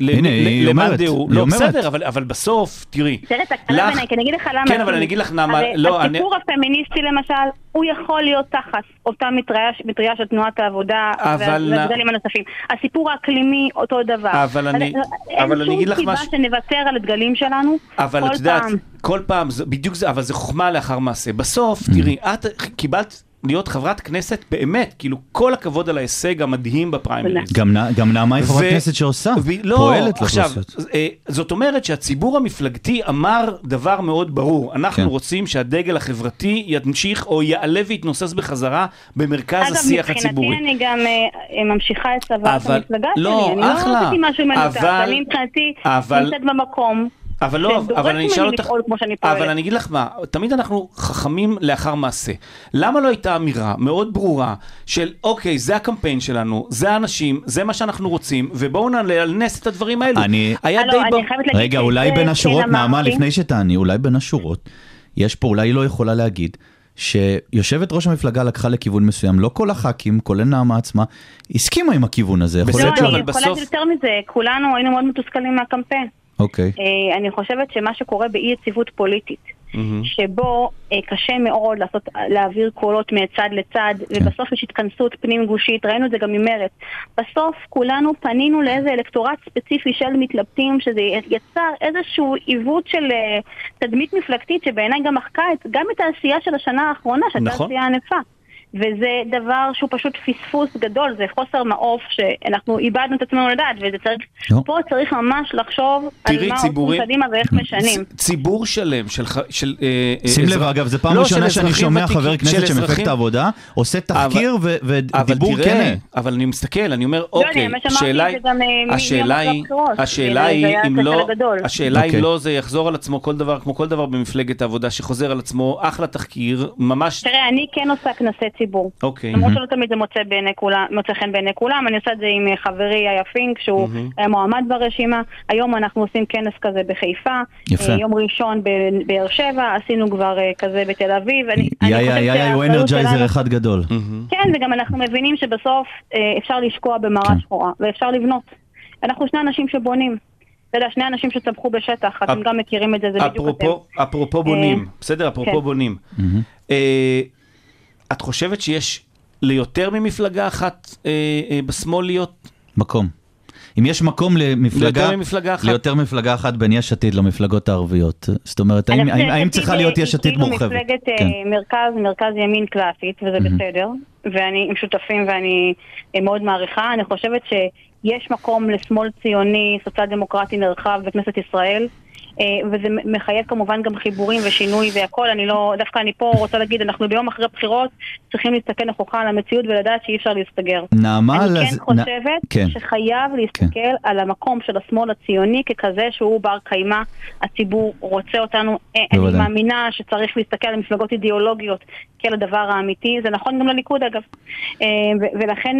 ל, הנה, ל, היא למאן דהוא. לא. בסדר, אבל, אבל בסוף, תראי, תקלה בעיניי, כי אני אגיד לך למה. כן, אבל אני אגיד לך, הרי לא, אני- הסיפור הפמיניסטי למשל, הוא יכול להיות תחת אותה מטריה, מטריה של תנועת העבודה אבל- והמגדלים הנוספים. הסיפור האקלימי, אותו דבר. אבל אני- אז אבל אני אגיד לך אין שום משהו- סיבה שנוותר על הדגלים שלנו אבל את יודעת, פעם. כל פעם, זה, בדיוק זה, אבל זה חוכמה לאחר מעשה. בסוף, Mm. תראי, את קיבלת להיות חברת כנסת באמת, כאילו, כל הכבוד על ההישג המדהים בפריימריז. גם גם נעמה היא חברת כנסת שעושה, ו- לא, פועלת עכשיו, לאוכלוסיות. אה, זאת אומרת שהציבור המפלגתי אמר דבר מאוד ברור, אנחנו כן. רוצים שהדגל החברתי ימשיך או יעלה ויתנוסס בחזרה במרכז אגב, השיח הציבורי. מבחינתי אני גם אה, ממשיכה את צוואת אבל- המפלגה לא, שלי. אני אחלה. לא עשיתי משהו מנותק. אבל- אני מבחינתי אבל- נמצאת במקום. אבל לא, אבל אני אשאל אותך. אבל אני אגיד לך מה, תמיד אנחנו חכמים לאחר מעשה. למה לא הייתה אמירה מאוד ברורה של אוקיי, זה הקמפיין שלנו, זה האנשים, זה מה שאנחנו רוצים, ובואו נעלה על נס את הדברים האלו. אני- היה אה, לא, די אני ברור. חייבת להגיד רגע, אולי זה בין כן השורות, נעמה. לפני שתעני, אולי בין השורות, יש פה, אולי היא לא יכולה להגיד, שיושבת ראש המפלגה לקחה לכיוון מסוים, לא כל הח"כים, כולל נעמה עצמה, הסכימה עם הכיוון הזה. בסדר, לא, להיות ש- אבל אני יכולה בסוף- להגיד יותר מזה, כולנו היינו מאוד מתוסכלים מהקמפיין. אוקיי. אה, אני חושבת שמה שקורה באי יציבות פוליטית, מהמם. שבו אה, קשה מאוד לעשות, להעביר קולות מצד לצד, ובסוף יש התכנסות פנים גושית, ראינו את זה גם ממרץ. בסוף כולנו פנינו לאיזה אלקטורט ספציפי של מתלבטים, שזה יצר איזשהו עיוות של אה, תדמית מפלגתית, שבעיניי גם מחקה את, גם את העשייה של השנה האחרונה, שהייתה נכון. עשייה ענפה. וזה דבר שהוא פשוט פספוס גדול, זה חוסר מעוף שאנחנו איבדנו את עצמנו לדעת, וזה צריך, לא. פה צריך ממש לחשוב על מה ציבורים- עושים קדימה ואיך משנים. צ- ציבור שלם של... של אה, אה, שים לב, אגב, זו פעם לא, ראשונה של שאני שומע ותיקים- חבר כנסת של מפלגת אזרחים- העבודה עושה תחקיר ו- אבל ודיבור תראה, כן. אבל אני מסתכל, אני אומר, לא, אוקיי, השאלה את היא, אה, השאלה היא, הבחירות. השאלה היא אם לא. השאלה אוקיי. אם לא זה יחזור על עצמו כל דבר, כמו כל דבר במפלגת העבודה שחוזר על עצמו, אחלה תחקיר, ממש, תראה, אני כן עושה כנסי ציבור. אוקיי, למרות שלא תמיד זה מוצא, בעיני כולם, מוצא חן בעיני כולם, אני עושה את זה עם אה, חברי איה פינק, שהוא היה מועמד ברשימה. היום אנחנו עושים כנס כזה בחיפה. יפה. אה, יום ראשון בבאר שבע, עשינו כבר אה, כזה בתל אביב. יאיה, הוא אנרג'ייזר אחד גדול. כן, וגם אנחנו מבינים שבסוף אפשר לשקוע במראה כן. שחורה, ואפשר לבנות. אנחנו שני אנשים שבונים. אתה יודע, שני אנשים שצמחו בשטח, אתם גם מכירים את זה, זה בדיוק אתם. אפרופו, בונים, בסדר, אפרופו כן. בונים. אה, את חושבת שיש ליותר ממפלגה אחת אה, אה, בשמאל להיות מקום. אם יש מקום למפלגה, ליותר ממפלגה אחת? ליותר מפלגה אחת בין יש עתיד למפלגות הערביות. זאת אומרת, האם, האם, האם צריכה להיות אה, יש עתיד היא כאילו מורחבת? מפלגת אה, כן. מרכז, מרכז ימין קלאסית, וזה בסדר, ואני עם שותפים ואני אה, מאוד מעריכה. אני חושבת שיש מקום לשמאל ציוני, סוציאל דמוקרטי נרחב בכנסת ישראל. אה, וזה מחייב כמובן גם חיבורים ושינוי והכל, אני לא, דווקא אני פה רוצה להגיד, אנחנו ביום אחרי בחירות צריכים להסתכל נכוחה על המציאות ולדעת שאי אפשר להסתגר. נעמה, אני לז- כן נ- חושבת כן. שחייב להסתכל על המקום של השמאל הציוני ככזה שהוא בר קיימא, הציבור רוצה אותנו. אה, אני. מאמינה שצריך להסתכל על מפלגות אידיאולוגיות כעל הדבר האמיתי, זה נכון גם לליכוד אגב. אה, ולכן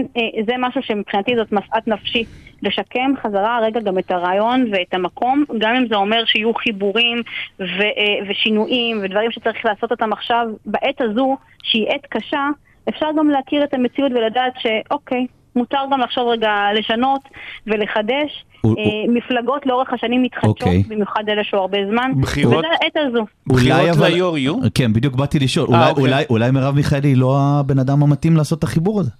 זה משהו שמבחינתי זאת משאת נפשי. לשקם חזרה רגע גם את הרעיון ואת המקום, גם אם זה אומר שיהיו חיבורים ו- אה, ושינויים ודברים שצריך לעשות אותם עכשיו, בעת הזו, שהיא עת קשה, אפשר גם להכיר את המציאות ולדעת שאוקיי, מותר גם לחשוב רגע לשנות ולחדש. הוא- אה, מפלגות לאורך השנים מתחדשות, אוקיי. במיוחד אלה שהוא הרבה זמן, בחירות- וזה העת הזו. אולי אבל- ליו"ר יהיו? כן, בדיוק באתי לשאול. אה, אולי- אוקיי. אולי- אולי מרב מיכאלי היא לא הבן אדם המתאים לעשות את החיבור הזה.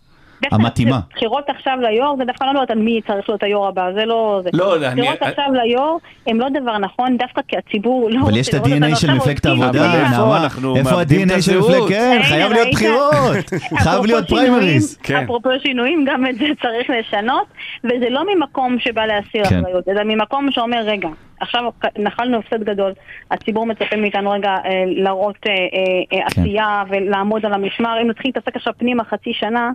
המתאימה. בחירות עכשיו ליו"ר, זה דווקא לא יודעת על מי צריך להיות היו"ר הבא, זה לא... זה. לא, אני- בחירות אני- עכשיו ליו"ר הם לא דבר נכון, דווקא כי הציבור לא אבל יש את ה-DNA של מפלגת העבודה, נעמה? אנחנו איפה ה-DNA של? מפלגת... כן, חייב להיות? בחירות. *laughs* חייב להיות פריימריז. כן. אפרופו שינויים, גם את זה צריך לשנות, וזה לא ממקום שבא להסיר כן. אחריות, אלא ממקום שאומר, רגע, עכשיו נחלנו הפסד גדול, הציבור מצפה מאיתנו רגע אה, להראות אה, אה, אה, כן. עשייה ולעמוד על המשמר, אם נתחיל להתעסק עכשיו פנימה חצי שנה,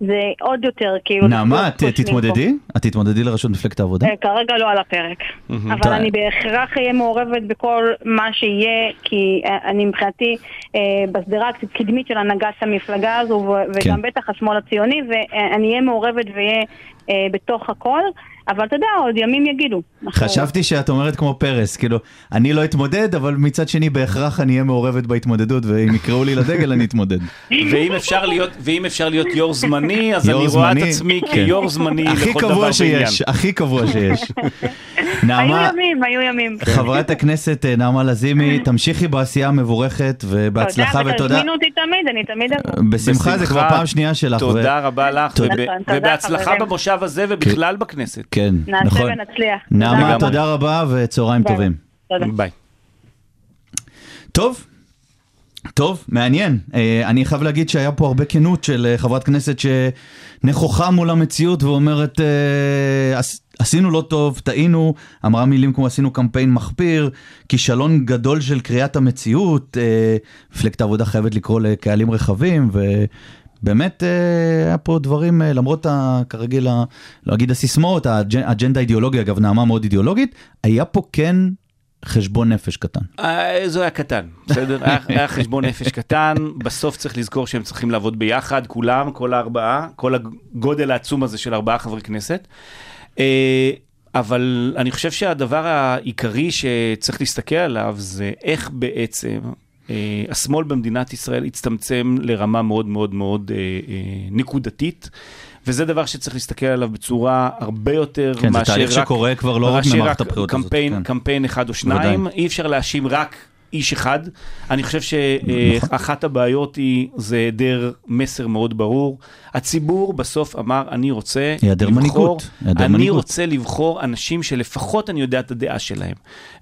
זה עוד יותר כאילו... נעמה, אנחנו את. תתמודדי? את תתמודדי לראשות מפלגת העבודה? אה, כרגע לא על הפרק, אבל. אני בהכרח אהיה מעורבת בכל מה שיהיה, כי אה, אני מבחינתי אה, בשדרה הקדמית של הנהגת המפלגה הזו, ו- כן. וגם בטח השמאל הציוני, ואני אהיה מעורבת ואהיה אה, בתוך הכל, אבל אתה יודע, עוד ימים יגידו. חשבתי שאת אומרת כמו פרס, כאילו, אני לא אתמודד, אבל מצד שני בהכרח אני אהיה מעורבת בהתמודדות, ואם יקראו לי לדגל אני אתמודד. ואם אפשר להיות, ואם אפשר להיות יו"ר זמני, אז יו"ר אני רואה את עצמי כן. כיו"ר זמני הכי לכל דבר קבוע ועניין. שיש, הכי קבוע שיש. *laughs* היו נעמה, ימים, היו ימים. חברת הכנסת אה, נעמה לזימי, תמשיכי בעשייה המבורכת ובהצלחה תודה, ותודה. ותזמינו אותי תמיד, אני תמיד אבוא. בשמחה, זה כבר פעם שנייה שלך. תודה רבה לך, תודה. וב- תודה, ובהצלחה. במושב הזה ובכלל בכנסת. כן, נעשה נכון. ונצליח. נעמה, תודה רבה. תודה רבה וצהריים ביי. טובים. תודה. ביי. טוב, טוב, מעניין. אה, אני חייב להגיד שהיה פה הרבה כנות של אה, חברת כנסת שנכוחה מול המציאות ואומרת, אה, "עש- עשינו לא טוב, טעינו, אמרה מילים כמו עשינו קמפיין מחפיר, כישלון גדול של קריאת המציאות, מפלגת העבודה חייבת לקרוא לקהלים רחבים, ובאמת אה, היה פה דברים, אה, למרות ה- כרגיל, ה- לא אגיד הסיסמאות, האג'- האג'נדה האידיאולוגית, אגב, נעמה מאוד אידיאולוגית, היה פה כן חשבון נפש קטן. אה, זה היה קטן, בסדר? היה, היה חשבון נפש קטן, בסוף צריך לזכור שהם צריכים לעבוד ביחד, כולם, כל הארבעה, כל הגודל העצום הזה של ארבעה חברי כנסת. אבל אני חושב שהדבר העיקרי שצריך להסתכל עליו זה איך בעצם השמאל במדינת ישראל הצטמצם לרמה מאוד מאוד מאוד אה, אה, נקודתית. וזה דבר שצריך להסתכל עליו בצורה הרבה יותר כן, זה מאשר תהליך רק... שקורה כבר לא רק מאשר ממערכת הבחירות הזאת, קמפיין, כן. קמפיין אחד או שניים, אי אפשר להאשים רק איש אחד. אני חושב. שאחת הבעיות היא, זה היעדר מסר מאוד ברור. הציבור בסוף אמר, אני רוצה היעדר לבחור, מנהיגות, אני מנהיגות. רוצה לבחור אנשים שלפחות אני יודע את הדעה שלהם.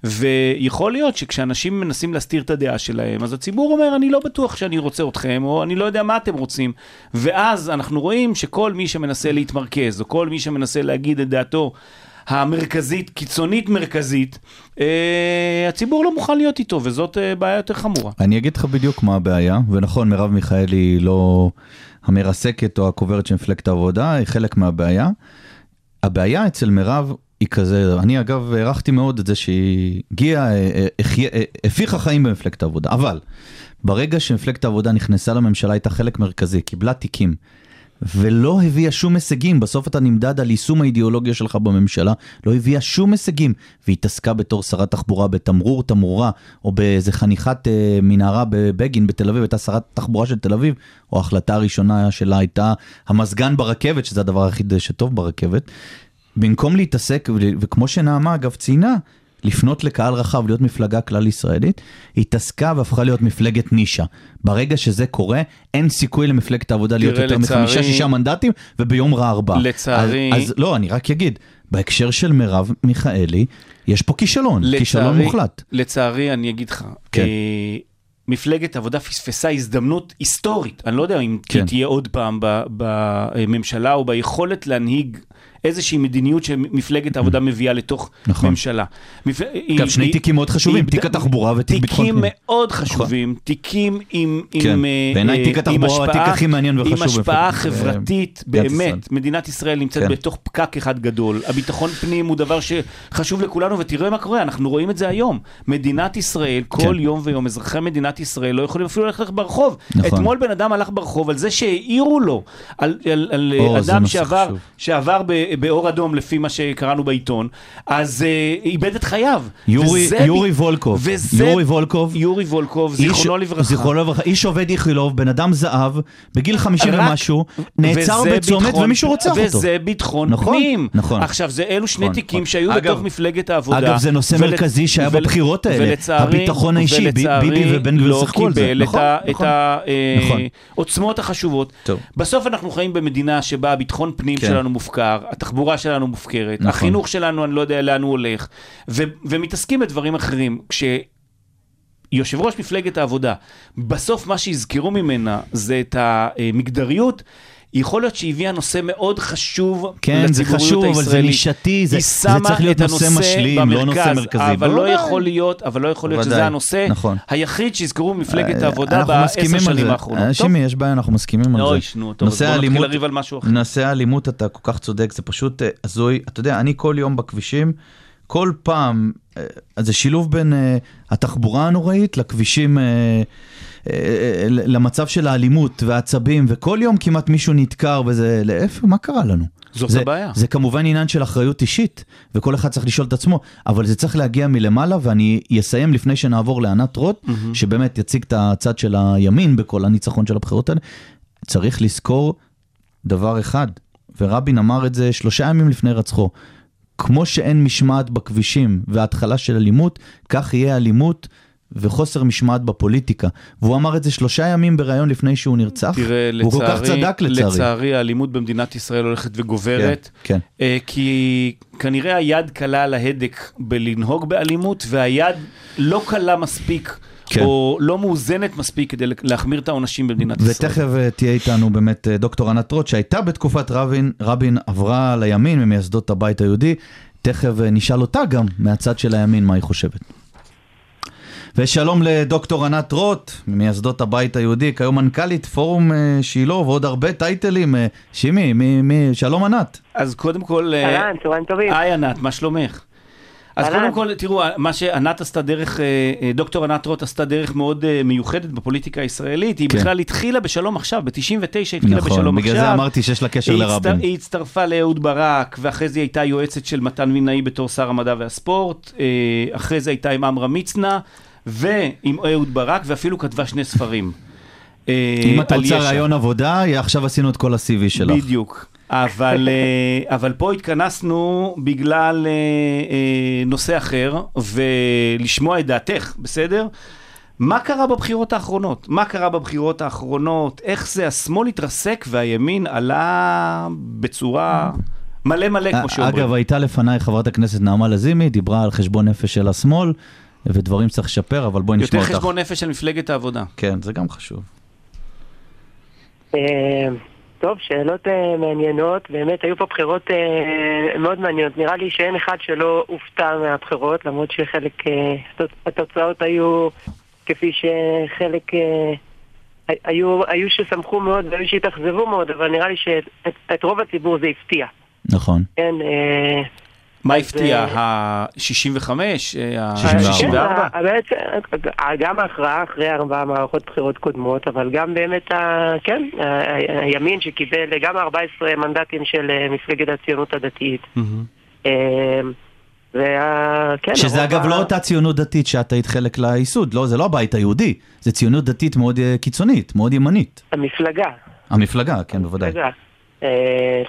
ויכול להיות שכשאנשים מנסים להסתיר את הדעה שלהם, אז הציבור אומר, אני לא בטוח שאני רוצה אתכם, או אני לא יודע מה אתם רוצים. ואז אנחנו רואים שכל מי שמנסה להתמרכז, או כל מי שמנסה להגיד את דעתו, המרכזית, קיצונית מרכזית, אה, הציבור לא מוכן להיות איתו, וזאת אה, בעיה יותר חמורה. אני אגיד לך בדיוק מה הבעיה, ונכון, מרב מיכאלי לא המרסקת או הקוברת של מפלגת העבודה, היא חלק מהבעיה. הבעיה אצל מרב היא כזה, אני אגב הערכתי מאוד את זה שהיא הגיעה, אה, הפיחה חיים במפלגת העבודה, אבל ברגע שמפלגת העבודה נכנסה לממשלה הייתה חלק מרכזי, קיבלה תיקים. ולא הביאה שום הישגים, בסוף אתה נמדד על יישום האידיאולוגיה שלך בממשלה, לא הביאה שום הישגים, והתעסקה בתור שרת תחבורה בתמרור תמורה, או באיזה חניכת אה, מנהרה בבגין בתל אביב, הייתה שרת תחבורה של תל אביב, או ההחלטה הראשונה שלה הייתה המזגן ברכבת, שזה הדבר היחיד שטוב ברכבת. במקום להתעסק, וכמו שנעמה אגב ציינה, לפנות לקהל רחב, להיות מפלגה כלל ישראלית, התעסקה והפכה להיות מפלגת נישה. ברגע שזה קורה, אין סיכוי למפלגת העבודה להיות יותר לצערי- מחמישה, שישה מנדטים, וביום רע ארבעה. לצערי- אז, אז לא, אני רק אגיד, בהקשר של מרב מיכאלי, יש פה כישלון, כישלון לצערי- מוחלט. לצערי, אני אגיד לך, כן. אה, מפלגת העבודה פספסה הזדמנות היסטורית, אני לא יודע אם כן. תהיה עוד פעם בממשלה או ביכולת להנהיג איזושהי מדיניות שמפלגת העבודה מביאה לתוך נכון. ממשלה. מפ- אגב, שני היא- תיקים מאוד חשובים, היא- תיק התחבורה ותיק ביטחון תיקים. מאוד חשובים, תיקים עם... כן. עם, אה, בעיניי אה, תיק התחבורה עם הוא התיק הכי מעניין וחשוב עם השפעה אה, חברתית. באמת, מדינת ישראל נמצאת כן. בתוך פקק אחד גדול. הביטחון פנים הוא דבר שחשוב לכולנו, ותראה מה קורה, אנחנו רואים את זה היום. מדינת ישראל, כל כן. יום ויום, אזרחי מדינת ישראל לא יכולים אפילו ללכת ברחוב. נכון. אתמול בן אדם הלך ברחוב על זה שהעירו לו, על, על, על או, זה אדם שעבר. שעבר ב- באור אדום, לפי מה שקראנו בעיתון, אז אה, איבד את חייו. יורי, וזה יורי ב- וולקוב, וזה- יורי וולקוב, יורי וולקוב, זיכרונו לברכה. זיכרונו לברכה, איש עובד איכילוב, בן אדם זהב, בגיל 50 רק- ומשהו, נעצר בצומת ביטחון- ומישהו רוצח אותו. וזה ביטחון נכון, פנים. נכון. עכשיו, זה אלו שני נכון, תיקים נכון. שהיו אגב- בתוך מפלגת העבודה. אגב, זה נושא ול- מרכזי שהיה ול- בבחירות האלה. ולצערי- הביטחון האישי, ולצערי ביבי ובן גביר לא שיחקו על זה. קיבל נכון, את נכון. נכון. העוצמות החשובות. בסוף אנחנו חיים במדינה שבה הביטחון פנים כן. שלנו מופקר, התחבורה שלנו מופקרת, נכון. החינוך שלנו, אני לא יודע לאן הוא הולך, ו- ומתעסקים בדברים אחרים. כש... יושב ראש מפלגת העבודה, בסוף מה שיזכרו ממנה זה את המגדריות. יכול להיות שהיא הביאה נושא מאוד חשוב כן, זה לציבוריות חשוב, אבל זה הישראלית. נישתי, זה- היא זה שמה צריך להיות נושא משלים, לא נושא במרכז, מרכזי. אבל לא בוודאי. יכול להיות, אבל לא יכול להיות שזה בוודאי, הנושא נכון. היחיד שיזכרו במפלגת העבודה אנחנו בעשר שנים זה. האחרונות. אה, שימי, יש בעיה, אנחנו מסכימים על לא זה. ישנו, טוב, אז נושא בוא נתחיל לריב על משהו אחר. נושא האלימות, אתה כל כך צודק, זה פשוט אה, הזוי. אתה יודע, אני כל יום בכבישים, כל פעם, אה, זה שילוב בין אה, התחבורה הנוראית לכבישים, אה, אה, למצב של האלימות והעצבים, וכל יום כמעט מישהו נדקר וזה, לאיפה, מה קרה לנו? זאת זה, הבעיה. זה כמובן עניין של אחריות אישית, וכל אחד צריך לשאול את עצמו, אבל זה צריך להגיע מלמעלה, ואני אסיים לפני שנעבור לענת רוט, שבאמת יציג את הצד של הימין בכל הניצחון של הבחירות האלה. צריך לזכור דבר אחד, ורבין אמר את זה שלושה ימים לפני רצחו, כמו שאין משמעת בכבישים והתחלה של אלימות, כך יהיה אלימות וחוסר משמעת בפוליטיקה. והוא אמר את זה שלושה ימים בריאיון לפני שהוא נרצח, תראה, והוא כל כך לצערי, צדק לצערי. לצערי האלימות במדינת ישראל הולכת וגוברת. כן, כן. אה, כי כנראה היד קלה על ההדק בלנהוג באלימות, והיד לא קלה מספיק, כן. או לא מאוזנת מספיק כדי להחמיר את העונשים במדינת ישראל. ותכף אה, תהיה איתנו באמת אה, דוקטור ענת רוט, שהייתה בתקופת רבין, רבין עברה לימין ממייסדות הבית היהודי. תכף נשאל אותה גם מהצד של הימין מה היא חושבת. ושלום לדוקטור ענת רוט, ממייסדות הבית היהודי, כיום מנכ"לית פורום אה, שילה ועוד הרבה טייטלים. אה, שימי, מי, מי, שלום ענת. אז קודם כל... אה, אהלן, צהריים טובים. היי ענת, מה שלומך? אז אהלן. קודם כל, תראו, מה שענת עשתה דרך, דוקטור ענת רוט עשתה דרך מאוד מיוחדת בפוליטיקה הישראלית, היא כן. בכלל התחילה בשלום עכשיו, ב-99 התחילה נכון, בשלום בגלל עכשיו. זה אמרתי שיש לה קשר היא לרבין. הצטר- היא הצטרפה לאהוד ברק, ואחרי זה היא הייתה יועצת של מתן וילנאי בתור שר המדע והספורט, אחרי זה הייתה עם עמרם מצנע, ועם אהוד ברק, ואפילו כתבה שני ספרים. אה, אם את רוצה יש"ע. רעיון עבודה, עכשיו עשינו את כל ה-CV שלך. בדיוק. אבל, אה, *laughs* אבל פה התכנסנו בגלל אה, נושא אחר, ולשמוע את דעתך, בסדר? מה קרה בבחירות האחרונות? מה קרה בבחירות האחרונות? איך זה השמאל התרסק והימין עלה בצורה מלא מלא, כמו שאומרים. אגב, הייתה לפניי חברת הכנסת נעמה לזימי, דיברה על חשבון נפש של השמאל, ודברים שצריך לשפר, אבל בואי נשמע יותר אותך. חשבון נפש של מפלגת העבודה. כן, זה גם חשוב. אה, טוב, שאלות אה, מעניינות. באמת, היו פה בחירות אה, מאוד מעניינות. נראה לי שאין אחד שלא הופתע מהבחירות, למרות שחלק, התוצ- התוצאות היו כפי שחלק הי- היו, היו ששמחו מאוד והיו שהתאכזבו מאוד, אבל נראה לי שאת את רוב הציבור זה הפתיע. נכון. כן, אה, מה הפתיע? אה, ה-65? ה-64? 64? כן, באמת, אה, גם ההכרעה אחרי ארבע מערכות בחירות קודמות, אבל גם באמת, ה- כן, ה- ה- הימין שקיבל גם 14 מנדטים של אה, מפלגת הציונות הדתית. אה, וה... כן, שזה אגב ה- לא אותה ציונות דתית שאת היית חלק לייסוד, לא, זה לא הבית היהודי, זה ציונות דתית מאוד אה, קיצונית, מאוד ימנית. המפלגה. המפלגה, כן, בוודאי. המפלגה. אה,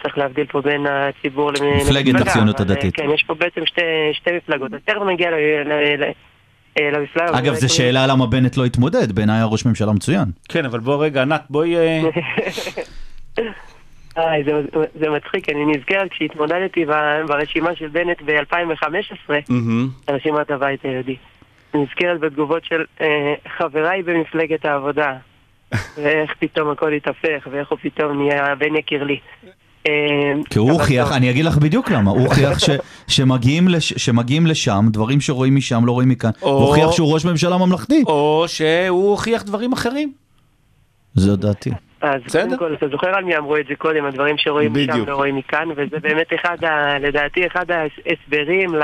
צריך להבדיל פה בין הציבור למ- מפלגת למפלגה, הציונות אה, הדתית. כן, יש פה בעצם שתי, שתי מפלגות. אז תכף נגיע אה, למפלגה. אגב, זו שאלה למה בנט לא התמודד, בעיניי היה ראש ממשלה מצוין. כן, אבל בוא רגע, ענת, בואי... *laughs* איי, זה, זה מצחיק, אני נזכר כשהתמודדתי ברשימה של בנט ב-2015, מהמם. רשימת הבית היהודי. אני נזכרת בתגובות של אה, חבריי במפלגת העבודה, ואיך פתאום הכל התהפך, ואיך הוא פתאום נהיה בן יקיר לי. אה, כי הוא הוכיח. אני אגיד לך בדיוק למה, הוא הוכיח ש- *laughs* שמגיעים לש- שמגיעים לשם, דברים שרואים משם לא רואים מכאן. הוא הוכיח שהוא ראש ממשלה ממלכתי. או שהוא הוכיח דברים אחרים. זו דעתי. אז. קודם כל, אתה זוכר על מי אמרו את זה קודם, הדברים שרואים משם. לא רואים מכאן, וזה באמת אחד, לדעתי, אחד ההסברים ל,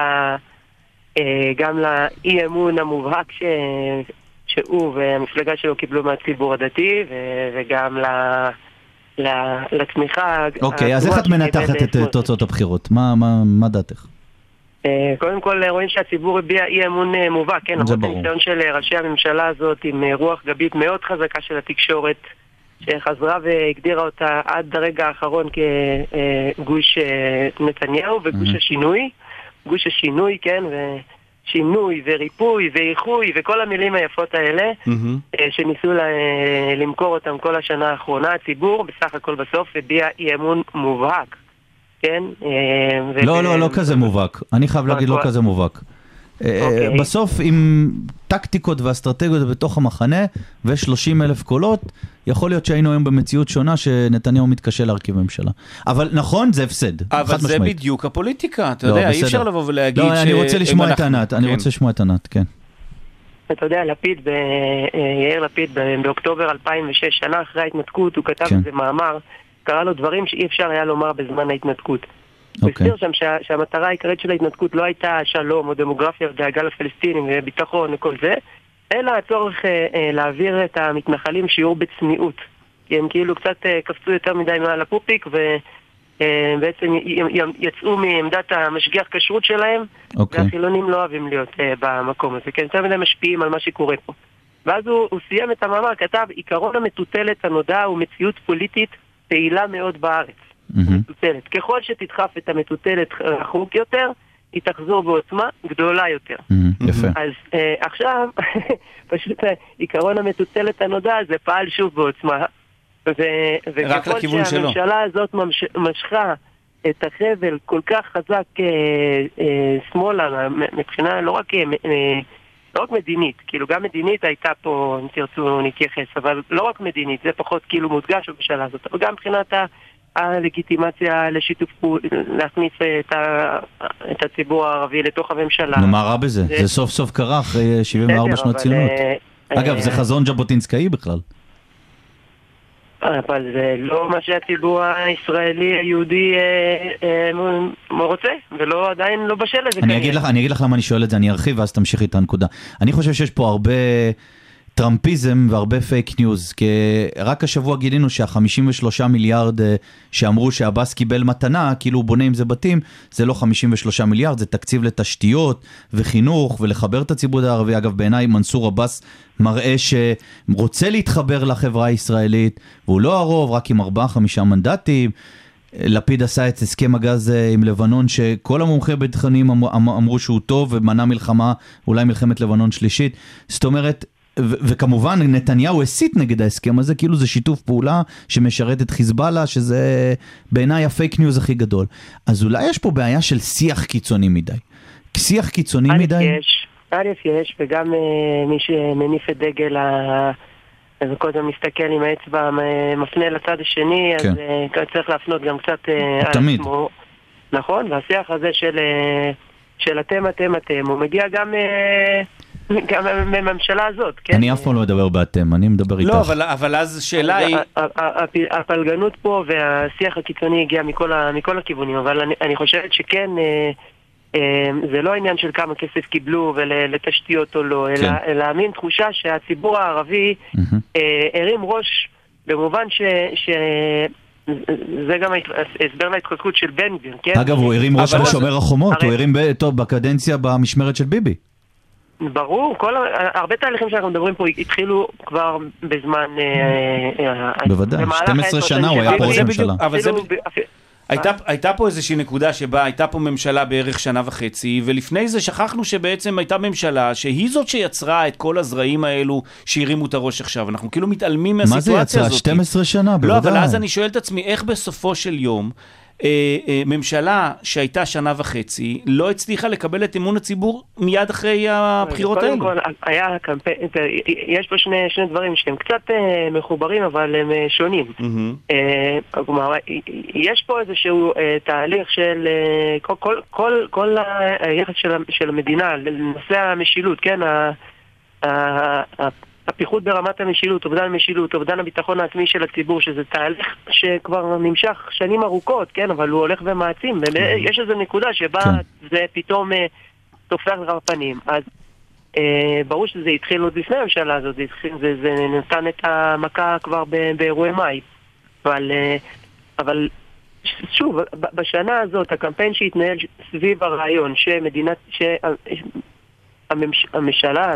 אה, גם לאי אמון המובהק ש, שהוא והמפלגה שלו קיבלו מהציבור הדתי, ו, וגם ל, לתמיכה. אוקיי, אז איך את מנתחת את אה. תוצאות הבחירות? מה- מה מה דעתך? אה, קודם כל רואים שהציבור הביע אי אמון אה, מובהק, כן, זה למרות ברור. הניסיון של אה, ראשי הממשלה הזאת עם אה, רוח גבית מאוד חזקה של התקשורת, שחזרה והגדירה אותה עד הרגע האחרון כגוש נתניהו וגוש Mhm. השינוי, גוש השינוי, כן, ושינוי וריפוי ואיחוי וכל המילים היפות האלה. אה, שניסו ל- למכור אותם כל השנה האחרונה, הציבור בסך הכל בסוף הביע אי אמון מובהק, כן? אה, ו- לא, לא, לא כזה מובהק. אני חייב להגיד לא הכל- כזה מובהק. אה, אוקיי. בסוף עם טקטיקות ואסטרטגיות בתוך המחנה ו-30 אלף קולות, יכול להיות שהיינו היום במציאות שונה שנתניהו מתקשה להרכיב ממשלה. אבל נכון, זה הפסד, אבל זה משמעית. בדיוק הפוליטיקה, אתה לא, יודע, אי בסדר. אפשר לבוא ולהגיד לא, אני רוצה לשמוע את אנחנו- ענת, אני כן. רוצה לשמוע את ענת, כן. אתה יודע, לפיד, ב- אה, יאיר לפיד, ב- באוקטובר 2006, שנה אחרי ההתנתקות, הוא כתב כן. איזה מאמר, קרא לו דברים שאי אפשר היה לומר בזמן ההתנתקות. הוא אוקיי. הסביר שם שה- שהמטרה העיקרית של ההתנתקות לא הייתה שלום או דמוגרפיה ודאגה לפלסטינים וביטחון וכל זה, אלא הצורך אה, אה, להעביר את המתנחלים שיעור בצניעות. כי הם כאילו קצת אה, קפצו יותר מדי מעל הפופיק ובעצם יצאו מעמדת המשגיח כשרות שלהם, אוקיי. והחילונים לא אוהבים להיות אה, במקום הזה, כי הם יותר מדי משפיעים על מה שקורה פה. ואז הוא, הוא סיים את המאמר, כתב, עיקרון המטוטלת הנודע הוא מציאות פוליטית פעילה מאוד בארץ. מטוטלת. ככל שתדחף את המטוטלת רחוק יותר, היא תחזור בעוצמה גדולה יותר. יפה. אז אה, עכשיו, *laughs* פשוט אה, עיקרון המטוטלת הנודע הזה פעל שוב בעוצמה. ו- רק וככל לכיוון שלו. שהממשלה הזאת ממש, משכה את החבל כל כך חזק אה, אה, שמאלה, מבחינה לא רק, אה, לא רק מדינית, כאילו גם מדינית הייתה פה, אם תרצו נתייחס, אבל לא רק מדינית, זה פחות כאילו מודגש בממשלה הזאת, אבל גם מבחינת. הלגיטימציה לשיתוף פעולה, להכניס את, ה, את הציבור הערבי לתוך הממשלה. נו, מה רע בזה? זה- זה סוף סוף קרה אחרי 74 בסדר, שנות אבל, ציונות. אה, אגב, זה אה, חזון ז'בוטינסקאי בכלל. אבל זה לא מה שהציבור הישראלי היהודי אה, אה, רוצה, ולא עדיין לא בשל לזה אני אני אגיד לך למה אני שואל את זה, אני ארחיב ואז תמשיכי את הנקודה. אני חושב שיש פה הרבה טראמפיזם והרבה פייק ניוז, כי רק השבוע גילינו שה-53 מיליארד אה, שאמרו שעבאס קיבל מתנה, כאילו הוא בונה עם זה בתים, זה לא 53 מיליארד, זה תקציב לתשתיות וחינוך ולחבר את הציבור הערבי. אגב, בעיניי מנסור עבאס מראה שרוצה להתחבר לחברה הישראלית, והוא לא הרוב, רק עם 4-5 מנדטים. לפיד עשה את הסכם הגז אה, עם לבנון, שכל המומחי ביטחוניים אמ- אמ- אמרו שהוא טוב ומנע מלחמה, אולי מלחמת לבנון שלישית. זאת אומרת, וכמובן נתניהו הסית נגד ההסכם הזה, כאילו זה שיתוף פעולה שמשרת את חיזבאללה, שזה בעיניי הפייק ניוז הכי גדול. אז אולי יש פה בעיה של שיח קיצוני מדי. שיח קיצוני א', מדי? יש, א', יש, וגם אה, מי שמניף את דגל ה... אז הוא קודם מסתכל עם האצבע, מפנה לצד השני, אז כן. אה, צריך להפנות גם קצת אה, על. עצמו. נכון, והשיח הזה של, אה, של אתם, אתם, אתם, הוא מגיע גם, אה, *laughs* גם מהממשלה הזאת, כן? אני אף פעם לא מדבר באתם, אני מדבר איתך. לא, אבל, אבל אז השאלה היא... הפלגנות פה והשיח הקיצוני הגיע מכל, ה, מכל הכיוונים, אבל אני, אני חושבת שכן, אה, אה, זה לא עניין של כמה כסף קיבלו ולתשתיות או לא, אלא, כן. אלא מין תחושה שהציבור הערבי. אה, הרים ראש במובן ש... ש זה גם ההסבר להתחזקות של בן גביר, כן? אגב, הוא הרים ראש בשומר החומות, הרי- הוא הרים ב- טוב, בקדנציה במשמרת של ביבי. ברור, כל, הרבה תהליכים שאנחנו מדברים פה התחילו כבר בזמן... אה, אה, בוודאי, במהלך 12 העשר שנה הוא היה פה אבל ראש זה ממשלה. אבל זה בדיוק... הייתה, הייתה פה איזושהי נקודה שבה הייתה פה ממשלה בערך שנה וחצי, ולפני זה שכחנו שבעצם הייתה ממשלה שהיא זאת שיצרה את כל הזרעים האלו שהרימו את הראש עכשיו. אנחנו כאילו מתעלמים מה זה מהסיטואציה יצא? הזאת. 12 שנה, לא, בוודאי. אבל אז אני שואל את עצמי, איך בסופו של יום אה, אה, ממשלה שהייתה שנה וחצי לא הצליחה לקבל את אמון הציבור מיד אחרי הבחירות קודם האלו? כל, היה קמפיין, יש פה שני, שני דברים שהם קצת אה, מחוברים, אבל הם אה, שונים. אה, כלומר, יש פה איזשהו אה, תהליך של אה, כל, כל, כל, כל היחס של, של המדינה לנושא המשילות, כן? הפיחות ברמת המשילות, אובדן המשילות, אובדן הביטחון העצמי של הציבור, שזה תהליך שכבר נמשך שנים ארוכות, כן? אבל הוא הולך ומעצים, ויש איזו נקודה שבה כן. זה פתאום אה, תופח לך בפנים. אז אה, ברור שזה התחיל עוד לפני הממשלה הזאת, זה, התחיל, זה, זה נתן את המכה כבר ב- באירועי מאי. אבל, אה, אבל ש- שוב, בשנה הזאת, הקמפיין שהתנהל סביב הרעיון שמדינת, שהממשלה,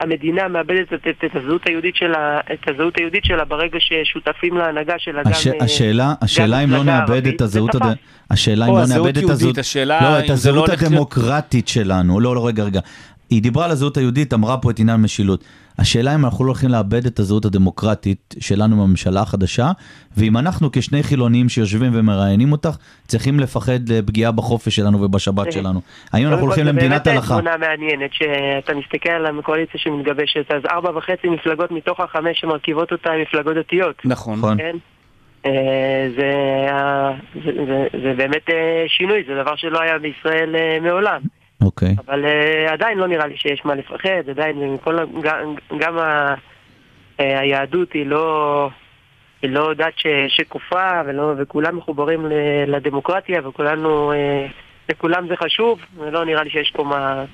המדינה מאבדת את, את, את הזהות היהודית שלה, את הזהות היהודית שלה ברגע ששותפים להנהגה שלה הש... גם... אה, השאלה, השאלה אם לא נאבד את הזהות, זה הד... השאלה אם לא הזהות נאבד את יהודית, הזהות, השאלה לא, אם את זה הזהות לא הולך להיות- הדמוקרטית שלנו, לא, לא, רגע, רגע. היא דיברה על הזהות היהודית, אמרה פה את עניין המשילות. השאלה אם אנחנו לא הולכים לאבד את הזהות הדמוקרטית שלנו בממשלה החדשה, ואם אנחנו כשני חילונים שיושבים ומראיינים אותך, צריכים לפחד לפגיעה בחופש שלנו ובשבת שלנו. האם אנחנו הולכים למדינת זה הלכה? באמת תמונה מעניינת, שאתה מסתכל על הקואליציה שמתגבשת, אז ארבע וחצי מפלגות מתוך החמש שמרכיבות אותה הן מפלגות דתיות. נכון. נכון. כן? אה, זה, אה, זה, זה, זה באמת אה, שינוי, זה דבר שלא היה בישראל מעולם. אוקיי. אבל uh, עדיין לא נראה לי שיש מה לפחד, עדיין מכל, ה- גם, גם ה, uh, היהדות היא לא, היא לא דת ש, שקופה ולא, וכולם מחוברים ל, לדמוקרטיה וכולנו, uh, לכולם זה חשוב ולא נראה לי שיש פה מה...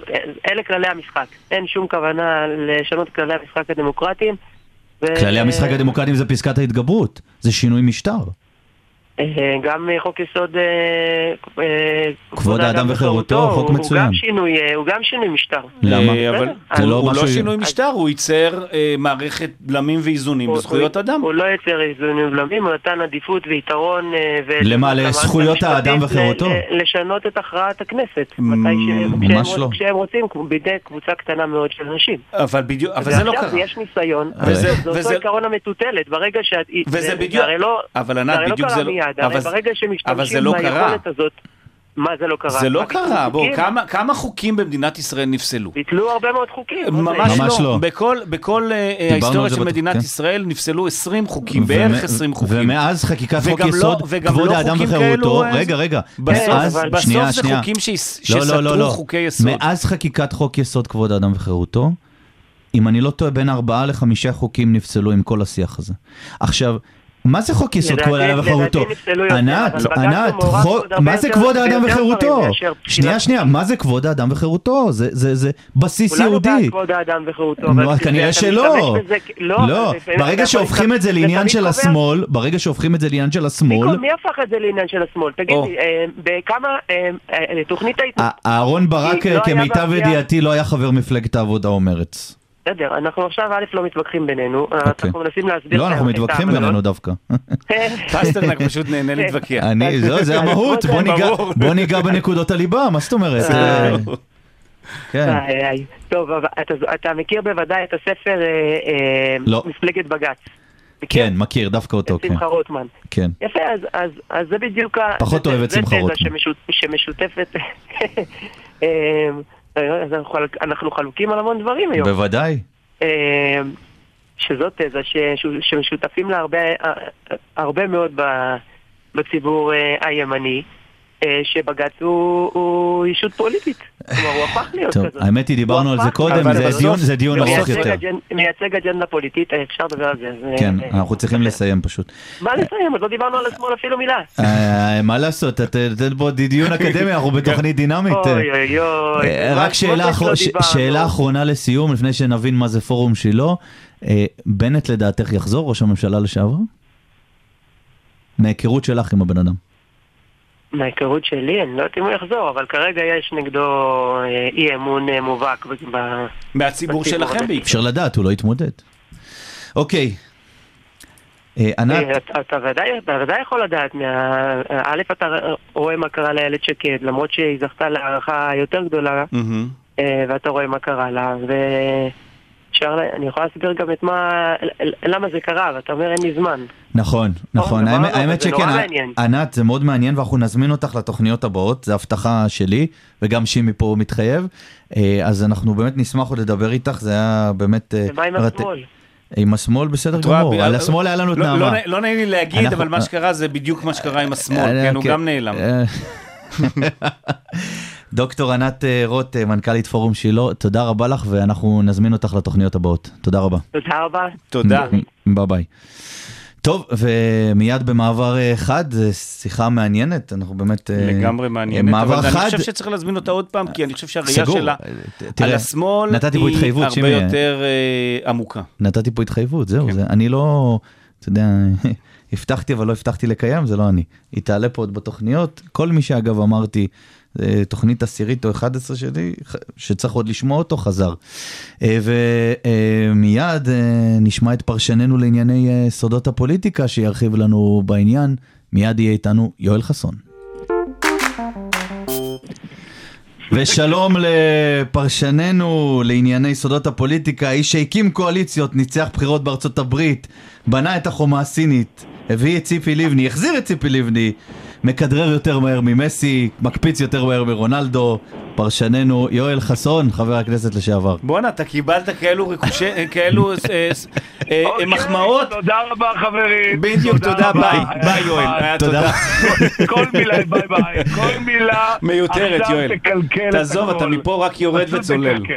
אלה כללי המשחק, אין שום כוונה לשנות את כללי המשחק הדמוקרטיים. ו- כללי המשחק הדמוקרטיים זה פסקת ההתגברות, זה שינוי משטר. אה, גם אה, חוק יסוד אה, כבוד האדם וחירותו, חוק מצוין. הוא גם שינוי, משטר. למה? אבל הוא, לא הוא לא שינוי משטר, הוא ייצר מערכת בלמים ואיזונים בזכויות אדם. הוא לא יצר איזונים ובלמים, הוא נתן עדיפות ויתרון. למה, לזכויות האדם וחירותו? לשנות את הכרעת הכנסת. ממש לא. כשהם רוצים, בידי קבוצה קטנה מאוד של אנשים. אבל בדיוק, אבל זה לא ועכשיו קרה. יש ניסיון, וזה- זה וזה- אותו עיקרון המטוטלת, ברגע שאת... וזה זה- בדיוק- לא... אבל ענת, לא בדיוק קרה זה לא... אבל הרי ברגע אבל זה שמשתמשים לא קרה. ביכולת הזאת... מה זה לא קרה? זה לא קרה, בוא, חוקים? כמה- כמה חוקים במדינת ישראל נפסלו? ביטלו הרבה מאוד חוקים. מה זה? ממש ממש לא. לא. בכל, בכל אה, ההיסטוריה של מדינת כן. ישראל נפסלו 20 חוקים, בערך ומ- 20 חוקים. ומאז חקיקת חוק לא- יסוד, כבוד לא האדם וחירותו, אה, רגע, רגע, בסוף, מאז, אבל- בסוף שנייה, זה שנייה. חוקים לא, לא, לא, שסתרו לא. חוקי יסוד. מאז חקיקת חוק יסוד כבוד האדם וחירותו, אם אני לא טועה, בין ארבעה לחמישה חוקים נפסלו עם כל השיח הזה. עכשיו, מה זה חוק יסוד כבוד האדם וחירותו? ענת, אבל בג"ץ ענת, הרבה מה זה כבוד האדם וחירותו? שנייה, שנייה, מה זה כבוד האדם וחירותו? זה- זה זה בסיס כולנו בעד יהודי. כבוד האדם וחירותו. אבל כנראה שלא. לא, לא, ברגע שהופכים את זה לעניין של השמאל, ברגע שהופכים את זה לעניין של השמאל, מי הפך את זה לעניין של השמאל? או. תגידי, אה, בכמה... אה, אה, תוכנית ההתנגדות... אהרון ברק, לא כמיטב ידיעתי, לא היה חבר מפלגת העבודה או מרץ. בסדר, אנחנו עכשיו א' לא מתווכחים בינינו, אנחנו מנסים להסביר לא, אנחנו מתווכחים. בינינו דווקא. *laughs* פסטרנק פשוט נהנה להתווכח. אני, זה המהות, *laughs* בוא ניגע- בנקודות הליבה, מה זאת אומרת? אה, כן. איי, איי. טוב, אתה, אתה מכיר בוודאי את הספר אה, אה, לא. מפלגת בג"ץ. כן, מכיר, דווקא אותו, את כן. שמחה רוטמן. כן. יפה, אז, אז, אז זה בדיוק. פחות אוהב את שמחה רוטמן. שמשות, שמשותפת... *laughs* אה, אנחנו, חלוקים על המון דברים היום. בוודאי. אה, שזאת תזה שמשותפים לה הרבה, אה, הרבה מאוד בציבור אה, הימני, אה, שבג"ץ הוא, אישות פוליטית. כלומר, הוא הפך להיות טוב, כזאת. האמת היא, דיברנו על זה קודם, זה. דיון- ארוך יותר. מייצג אג'נדה פוליטית, אה, אפשר לדבר על זה. כן, אה, אנחנו צריכים לסיים פשוט. מה לסיים? עוד לא דיברנו על השמאל אפילו מילה. אה, מה לעשות, אתה נותן פה דיון אקדמי, אנחנו בתוכנית דינמית. אה. אוי אוי אוי. אה, רק שאלה לא. שאלה אחרונה לסיום, לפני שנבין מה זה פורום שילה. אה, בנט לדעתך יחזור, ראש הממשלה לשעבר? מההיכרות שלך עם הבן אדם. מההיכרות שלי, אני לא יודעת אם הוא יחזור, אבל כרגע יש נגדו אה, אי אמון אה, מובהק. ב- מהציבור שלכם. בעיקר. אפשר לדעת, הוא לא יתמודד. אוקיי. אה, ענת, אתה- ודאי יכול לדעת, א', אתה רואה מה קרה לאיילת שקד, למרות שהיא זכתה להערכה יותר גדולה, ואתה רואה מה קרה לה, ואפשר, ל- אני יכול להסביר גם את מה, למה זה קרה, ואתה אומר אין לי זמן. נכון, נכון, האמת- נורא שכן. ענת, זה מאוד מעניין ואנחנו נזמין אותך לתוכניות הבאות, זו הבטחה שלי, וגם שימי פה מתחייב, אה, אז אנחנו באמת נשמח עוד לדבר איתך, זה היה באמת... אה, ומה עם. השמאל? עם השמאל בסדר גמור, על השמאל היה לנו את לא- נעמה. לא נע- לא נעים לי להגיד, אנחנו- אבל מה שקרה זה בדיוק מה שקרה עם השמאל, אה, כן, הוא כן. גם נעלם. *laughs* דוקטור ענת אה, רוט, אה, מנכ"לית פורום שילה, תודה רבה לך ואנחנו נזמין אותך לתוכניות הבאות. תודה רבה. תודה רבה. תודה. ביי ביי. טוב, ומיד במעבר אה, חד, שיחה מעניינת, אנחנו באמת... לגמרי מעניינת, מעבר אבל אני חד, חושב שצריך להזמין אותה עוד פעם, כי אני חושב שהראייה סגור. שלה ת- על תראה, השמאל היא התחייבות, הרבה שימי. יותר אה, עמוקה. נתתי פה התחייבות, זהו, כן. זה, אני לא, אתה יודע, *laughs* הבטחתי אבל לא הבטחתי לקיים, זה לא אני. היא תעלה פה עוד בתוכניות, כל מי שאגב אמרתי, תוכנית עשירית או 11 שלי, שצריך עוד לשמוע אותו, חזר. אה, ומיד נשמע את פרשננו לענייני אה, סודות הפוליטיקה, שירחיב לנו בעניין, מיד יהיה איתנו יואל חסון. ושלום לפרשננו לענייני סודות הפוליטיקה, האיש שהקים קואליציות, ניצח בחירות בארצות הברית, בנה את החומה הסינית, הביא את ציפי לבני, החזיר את ציפי לבני, מכדרר יותר מהר ממסי, מקפיץ יותר מהר מרונלדו, פרשננו יואל חסון, חבר הכנסת לשעבר. בואנה, אתה קיבלת כאלו ריקושי, כאלו אה, אה, אה, אוקיי, מחמאות. תודה רבה חברים. בדיוק, תודה. ביי, ביי יואל, תודה. תודה. כל מילה, ביי ביי. כל מילה מיותרת, יואל. תעזוב, אתה. מפה רק יורד וצולל. תקלקל.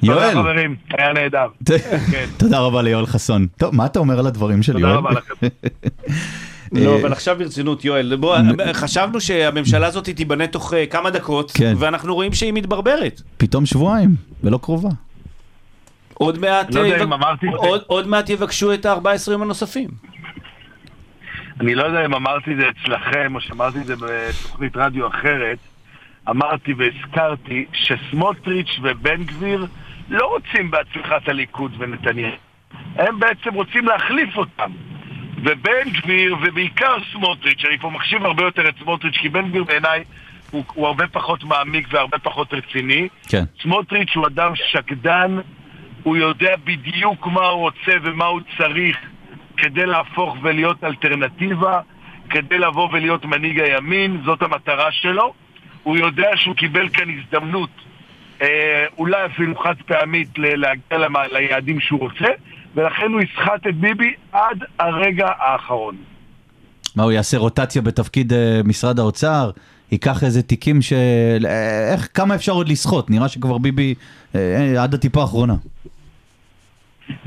תודה יואל, חברים, היה נהדר. כן. תודה רבה ליואל חסון. טוב, מה אתה אומר על הדברים של תודה יואל? רבה לכם. *laughs* לא, אה, אבל עכשיו ברצינות, יואל, בוא, חשבנו שהממשלה הזאת תיבנה תוך אה, כמה דקות, כן. ואנחנו רואים שהיא מתברברת. פתאום שבועיים, ולא קרובה. עוד מעט, לא יודע אה. עוד- עוד מעט יבקשו את ה-14 יום הנוספים. אני לא יודע אם אמרתי את זה אצלכם או שאמרתי את זה בתוכנית רדיו אחרת. אמרתי והזכרתי שסמוטריץ' ובן גביר לא רוצים בהצלחת הליכוד ונתניהו. הם בעצם רוצים להחליף אותם. ובן גביר, ובעיקר סמוטריץ', אני פה מחשיב הרבה יותר את סמוטריץ', כי בן גביר בעיניי הוא, הוא הרבה פחות מעמיק והרבה פחות רציני. כן. סמוטריץ' הוא אדם שקדן, הוא יודע בדיוק מה הוא רוצה ומה הוא צריך כדי להפוך ולהיות אלטרנטיבה, כדי לבוא ולהיות מנהיג הימין, זאת המטרה שלו. הוא יודע שהוא קיבל כאן הזדמנות, אה, אולי אפילו חד פעמית, להגיע ליעדים שהוא רוצה, ולכן הוא יסחט את ביבי עד הרגע האחרון. מה, הוא יעשה רוטציה בתפקיד אה, משרד האוצר? ייקח איזה תיקים של... אה, איך, כמה אפשר עוד לסחוט? נראה שכבר ביבי אה, אה, עד הטיפה האחרונה.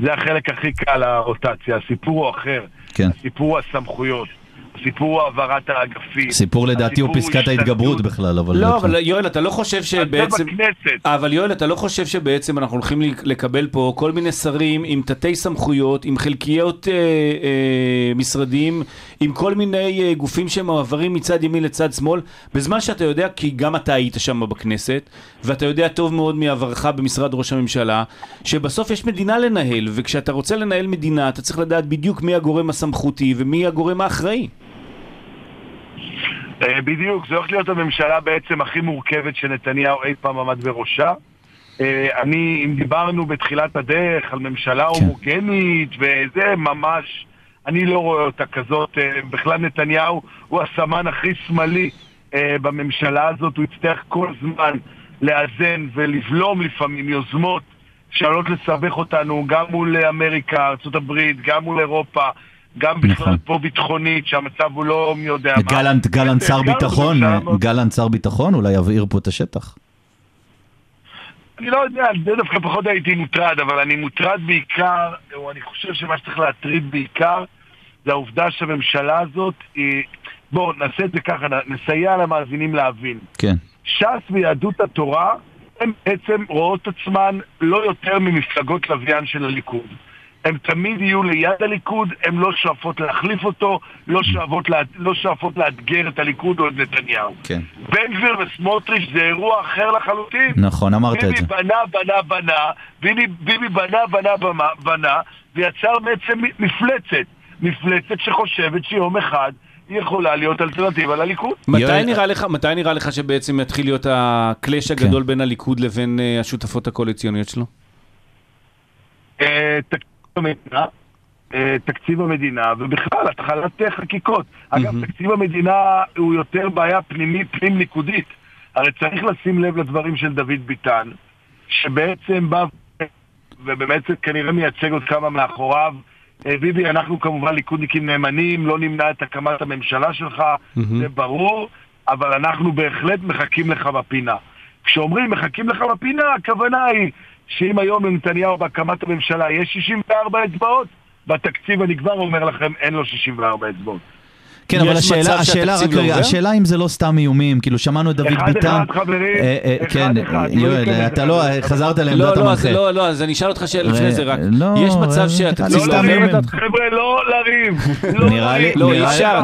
זה החלק הכי קל הרוטציה, הסיפור הוא אחר. כן. הסיפור הוא הסמכויות. הסיפור הוא העברת האגפים. סיפור לדעתי הוא פסקת. ההתגברות בכלל, אבל... לא, אבל יואל, אתה לא חושב שבעצם... בכנסת. אבל יואל, אתה לא חושב שבעצם אנחנו הולכים לקבל פה כל מיני שרים עם תתי סמכויות, עם חלקיות אה, אה, משרדיים, עם כל מיני אה, גופים שמועברים מצד ימין לצד שמאל, בזמן שאתה יודע, כי גם אתה היית שם בכנסת, ואתה יודע טוב מאוד מעברך במשרד ראש הממשלה, שבסוף יש מדינה לנהל, וכשאתה רוצה לנהל מדינה, אתה צריך לדעת בדיוק מי הגורם הסמכותי ומי הגורם האחראי. אה, בדיוק, זו הולכת להיות הממשלה בעצם הכי מורכבת שנתניהו אי פעם עמד בראשה. אה, אני, אם דיברנו בתחילת הדרך על ממשלה כן. הומוגנית וזה, ממש, אני לא רואה אותה כזאת. אה, בכלל נתניהו הוא הסמן הכי שמאלי בממשלה הזאת, הוא יצטרך כל זמן לאזן ולבלום לפעמים יוזמות שעלולות לסבך אותנו גם מול אמריקה, ארה"ב, גם מול אירופה. גם בכלל נכון. פה ביטחונית, שהמצב הוא לא מי יודע מה. גלנט, גלנט שר גם ביטחון, גלנט שר ביטחון, אולי יבעיר פה את השטח. אני לא יודע, זה דווקא פחות הייתי מוטרד, אבל אני מוטרד בעיקר, או אני חושב שמה שצריך להטריד בעיקר, זה העובדה שהממשלה הזאת היא... בואו, נעשה את זה ככה, נסייע למאזינים להבין. כן. ש"ס ויהדות התורה, הן בעצם רואות עצמן לא יותר ממפלגות לוויין של הליכוד. הן תמיד יהיו ליד הליכוד, הן לא שואפות להחליף אותו, לא שואפות, לה, לא שואפות לאתגר את הליכוד או את נתניהו. כן. בן גביר וסמוטריץ' זה אירוע אחר לחלוטין. נכון, אמרת את ביבי זה. בנה, בנה, בנה, ביבי, ביבי בנה, בנה, בנה, בנה, ויצר בעצם מפלצת. מפלצת שחושבת שיום אחד היא יכולה להיות אלטרנטיבה לליכוד. מתי נראה לך, מתי נראה לך שבעצם יתחיל להיות הקלאש הגדול בין הליכוד לבין אה, השותפות הקואליציוניות שלו? המדינה, אה, תקציב המדינה, ובכלל, התחלת אה, חקיקות. אגב, תקציב המדינה הוא יותר בעיה פנימית, פנים-ליכודית. הרי צריך לשים לב לדברים של דוד ביטן, שבעצם בא ובאמת כנראה מייצג עוד כמה מאחוריו. אה, ביבי, אנחנו כמובן ליכודניקים נאמנים, לא נמנע את הקמת הממשלה שלך, זה ברור, אבל אנחנו בהחלט מחכים לך בפינה. כשאומרים מחכים לך בפינה, הכוונה היא שאם היום לנתניהו בהקמת הממשלה יש 64 אצבעות, בתקציב אני כבר אומר לכם, אין לו 64 אצבעות. כן, אבל השאלה, השאלה, רק לא רגע? השאלה אם זה לא סתם איומים, כאילו שמענו את דוד ביטן. אחד, חברים, אה, אה, אחד כן, אחד, לא יואל, ניכנס אתה לא. חזרת לעמדת לא, המנחה. לא, לא, אז אני אשאל אותך שאלה לפני זה רק. לא, יש מצב אה, שהתקציב לא סתם לא איומים. חבר'ה, לא *laughs* לריב. לא נראה לי, אי אפשר,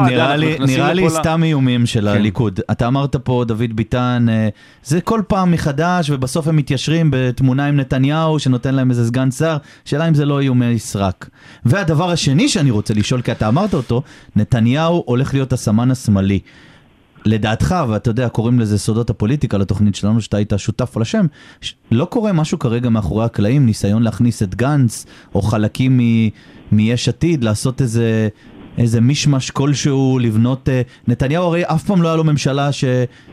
נראה סתם איומים של הליכוד. אתה אמרת פה, דוד ביטן, אה, זה כל פעם מחדש, ובסוף הם מתיישרים בתמונה עם נתניהו, שנותן להם איזה סגן שר. שאלה אם זה לא איומי סרק. והדבר השני שאני רוצה לשאול, כי אתה אמרת אותו, נתניהו הולך להיות הסמן השמאלי. לדעתך, ואתה יודע, קוראים לזה סודות הפוליטיקה לתוכנית שלנו, שאתה היית שותף לשם, ש- לא קורה משהו כרגע מאחורי הקלעים, ניסיון להכניס את גנץ, או חלקים מ- מיש עתיד, לעשות איזה, איזה מישמש כלשהו, לבנות... אה, נתניהו הרי אף פעם לא היה לו ממשלה ש,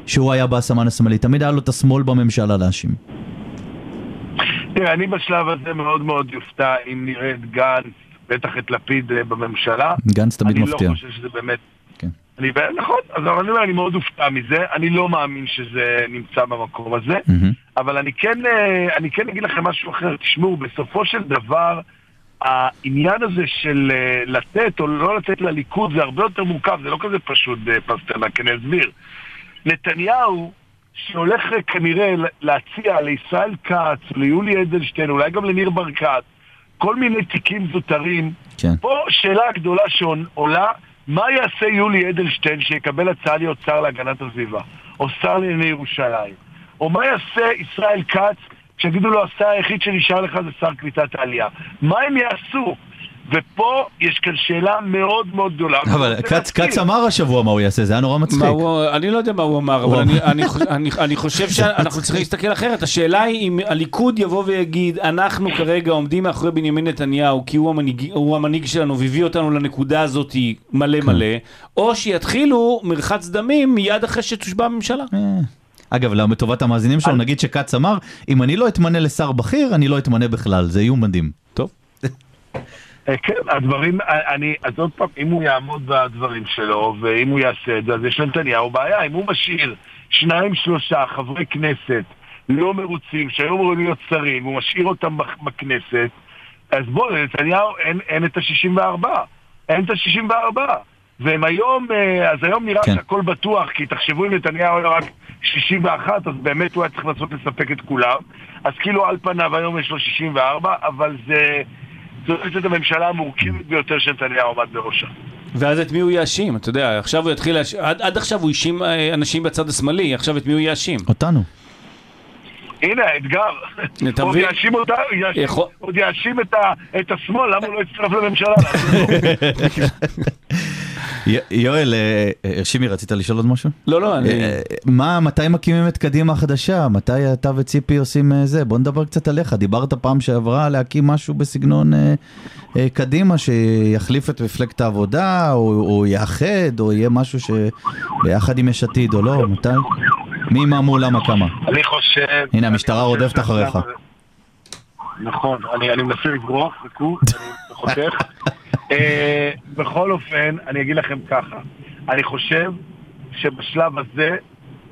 שהוא היה בה הסמן השמאלי, תמיד היה לו את השמאל בממשלה להאשים. תראה, אני בשלב הזה מאוד מאוד יופתע אם נראה את גנץ, בטח את לפיד אה, בממשלה. גנץ תמיד מפתיע. אני לא חושב שזה באמת... כן. אני, נכון, אז אני אומר, אני מאוד אופתע מזה, אני לא מאמין שזה נמצא במקום הזה, מהמם. אבל אני כן, אה, אני כן אגיד לכם משהו אחר, תשמעו, בסופו של דבר, העניין הזה של אה, לתת או לא לתת לליכוד זה הרבה יותר מורכב, זה לא כזה פשוט, פסטרנק, אני אסביר. נתניהו, שהולך אה, כנראה להציע לישראל כץ, ליולי אדלשטיין, אולי גם לניר ברקת, כל מיני תיקים זוטרים, כן. פה שאלה גדולה שעולה, מה יעשה יולי אדלשטיין שיקבל הצעה להיות שר להגנת הסביבה, או שר לענייני ירושלים? או מה יעשה ישראל כץ כשיגידו לו השר היחיד שנשאר לך זה שר קליטת העלייה? מה הם יעשו? ופה יש כאן שאלה מאוד מאוד גדולה. אבל כץ, אמר השבוע מה הוא יעשה, זה היה נורא מצחיק. מה הוא, אני לא יודע מה הוא אמר, אבל אני, אני, אני, אני חושב שאנחנו צריכים להסתכל אחרת. השאלה היא אם הליכוד יבוא ויגיד, אנחנו כרגע עומדים מאחורי בנימין נתניהו, כי הוא המנהיג, הוא המנהיג שלנו והביא אותנו לנקודה הזאת מלא מלא, או שיתחילו מרחץ דמים מיד אחרי שתושבע הממשלה. אה. אגב, לטובת המאזינים שלנו, נגיד שכץ אמר, אם אני לא אתמנה לשר בכיר, אני לא אתמנה בכלל, זה איום מדהים. טוב. אה, כן, הדברים, אה, אני, אז עוד פעם, אם הוא יעמוד בדברים שלו, ואם הוא יעשה את זה, אז יש לנתניהו בעיה. אם הוא משאיר שניים, שלושה חברי כנסת לא מרוצים, שהיו אמורים להיות שרים, הוא משאיר אותם בכנסת, אז בוא, לנתניהו אין, אין את ה-64. אין את ה-64. והם היום, אה, אז היום נראה כן. שהכל בטוח, כי תחשבו אם נתניהו היה רק 61, אז באמת הוא היה צריך לנסות לספק את כולם. אז כאילו על פניו היום יש לו 64, אבל זה... זו זאת הממשלה המורכבת ביותר שנתניהו עמד בראשה. ואז את מי הוא יאשים? אתה יודע, עכשיו הוא יתחיל להאשים, עד, עד עכשיו הוא האשים אה, אנשים בצד השמאלי, עכשיו את מי הוא יאשים? אותנו. הנה האתגר. עוד? יאשים אותה, עוד יאשים את השמאל, למה הוא לא הצטרף לממשלה? *laughs* י- יואל, אה, אה, שימי, רצית לשאול עוד משהו? לא, לא, אני... אה, מה, מתי מקימים את קדימה החדשה? מתי אתה וציפי עושים זה? בוא נדבר קצת עליך. דיברת פעם שעברה להקים משהו בסגנון קדימה שיחליף את מפלגת העבודה, או, יאחד, או יהיה משהו שביחד עם יש עתיד, או לא? מתי? מי, מה, מו, למה, כמה? אני חושב... הנה, המשטרה רודפת אחריך. נכון, אני אני מנסה לברוח, חכו, אני חותך. *laughs* אה, בכל אופן, אני אגיד לכם ככה, אני חושב שבשלב הזה,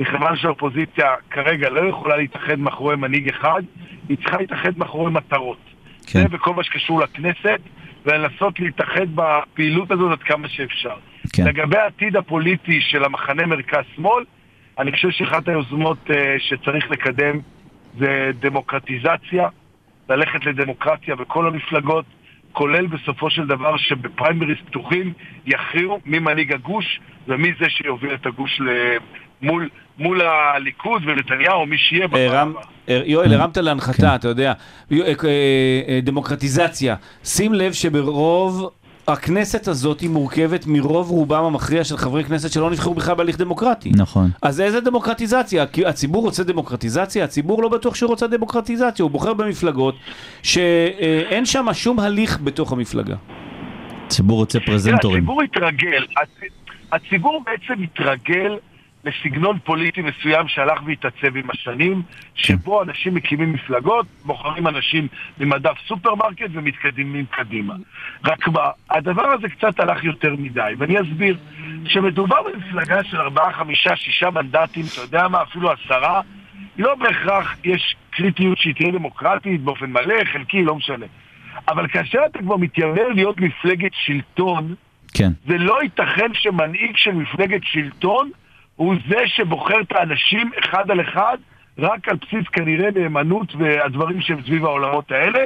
מכיוון שהאופוזיציה כרגע לא יכולה להתאחד מאחורי מנהיג אחד, היא צריכה להתאחד מאחורי מטרות. כן. זה בכל מה שקשור לכנסת, ולנסות להתאחד בפעילות הזאת עד כמה שאפשר. כן. לגבי העתיד הפוליטי של המחנה מרכז-שמאל, אני חושב שאחת היוזמות אה, שצריך לקדם זה דמוקרטיזציה, ללכת לדמוקרטיה בכל המפלגות, כולל בסופו של דבר שבפריימריז פתוחים יכריעו מי מנהיג הגוש ומי זה שיוביל את הגוש ל- מול, מול הליכוד ונתניהו, מי שיהיה בפעם. הר- יואל, הרמת כן. להנחתה, אתה יודע, יו- אה, אה, דמוקרטיזציה. שים לב שברוב... הכנסת הזאת היא מורכבת מרוב רובם המכריע של חברי כנסת שלא נבחרו בכלל בהליך דמוקרטי. נכון. אז איזה דמוקרטיזציה? כי הציבור רוצה דמוקרטיזציה? הציבור לא בטוח שהוא רוצה דמוקרטיזציה, הוא בוחר במפלגות שאין שם שום הליך בתוך המפלגה. הציבור רוצה פרזנטורים. הציבור התרגל, הצ- הציבור בעצם התרגל לסגנון פוליטי מסוים שהלך והתעצב עם השנים, שבו אנשים מקימים מפלגות, בוחרים אנשים ממדף סופרמרקט ומתקדמים קדימה. רק מה, הדבר הזה קצת הלך יותר מדי, ואני אסביר. כשמדובר במפלגה של ארבעה, חמישה, שישה מנדטים, אתה יודע מה, אפילו עשרה, לא בהכרח יש קריטיות שהיא תהיה דמוקרטית באופן מלא, חלקי, לא משנה. אבל כאשר אתה כבר מתיימר להיות מפלגת שלטון, כן. זה לא ייתכן שמנהיג של מפלגת שלטון הוא זה שבוחר את האנשים אחד על אחד רק על בסיס כנראה נאמנות והדברים שהם סביב העולמות האלה.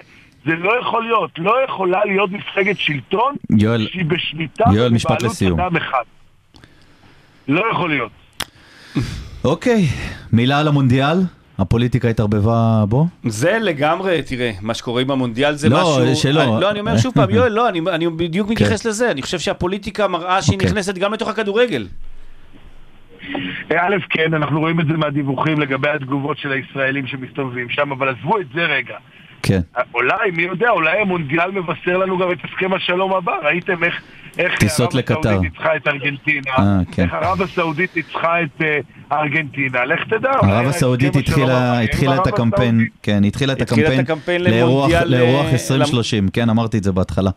זה לא יכול להיות, לא יכולה להיות מפלגת שלטון יואל, שהיא בשליטה יואל, משפט לסיום. אדם אחד. לא יכול להיות. אוקיי, מילה על המונדיאל? הפוליטיקה התערבבה בו? זה לגמרי, תראה, מה שקורה עם המונדיאל זה לא, משהו... שלא. אני, לא, אני אומר שוב פעם, *laughs* יואל, לא, אני, אני בדיוק מתייחס לזה, אני חושב שהפוליטיקה מראה שהיא אוקיי. נכנסת גם לתוך הכדורגל. א', כן, אנחנו רואים את זה מהדיווחים לגבי התגובות של הישראלים שמסתובבים שם, אבל עזבו את זה רגע. כן. אולי, מי יודע, אולי המונדיאל מבשר לנו גם את הסכם השלום הבא. ראיתם איך, איך טיסות ערב לקטר. הסעודית ניצחה את ארגנטינה, אה, כן. איך ערב הסעודית ניצחה את אה, ארגנטינה, לך תדע. ערב הסעודית התחילה, יהיה התחילה את ערב הקמפיין, הסעודית. כן, התחילה את התחילה את הקמפיין לאירוח- למונדיאל, לאירוח אה, 2030, כן, אמרתי את זה בהתחלה.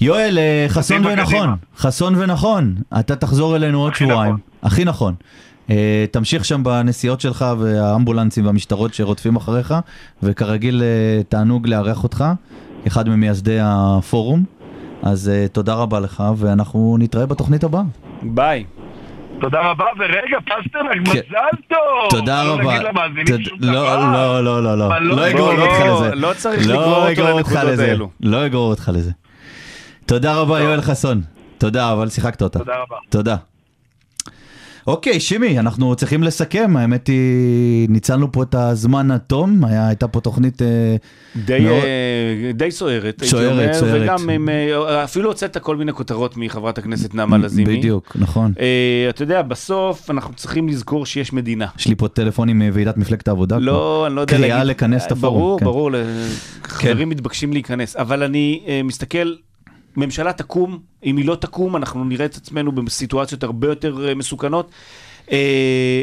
יואל, אה, חסון ונכון. חסון ונכון, אתה תחזור אלינו עוד הכי שבועיים. נכון. הכי נכון. אה, תמשיך שם בנסיעות שלך והאמבולנסים והמשטרות שרודפים אחריך, וכרגיל אה, תענוג לארח אותך, אחד ממייסדי הפורום. אז אה, תודה רבה לך, ואנחנו נתראה בתוכנית הבאה. ביי. תודה רבה, ורגע, פסטרנק, כן. מזל טוב! תודה לא רבה. לא. לא, לא, לא, לא. לא- לא אגרור לא, אותך לא, לזה. לא צריך לגרור לא אותו לנקודות לזה. האלו. לא אגרור אותך לזה. תודה רבה, יואל חסון. תודה, אבל שיחקת אותה. תודה רבה. תודה. אוקיי, שימי, אנחנו צריכים לסכם, האמת היא, ניצלנו פה את הזמן התום, היה- הייתה פה תוכנית... אה, די, מאוד- אה, די סוערת, סוערת, סוערת. וגם עם, אה, אפילו הוצאת כל מיני כותרות מחברת הכנסת נעמה לזימי. בדיוק, נכון. אה, אתה יודע, בסוף אנחנו צריכים לזכור שיש מדינה. יש לי פה טלפונים מוועידת מפלגת העבודה. לא, אני לא יודע קריאה לכנס את הפורום, ברור, כן. ברור, חברים מתבקשים להיכנס. אבל אני אה, מסתכל, ממשלה תקום, אם היא לא תקום, אנחנו נראה את עצמנו בסיטואציות הרבה יותר אה, מסוכנות. אה,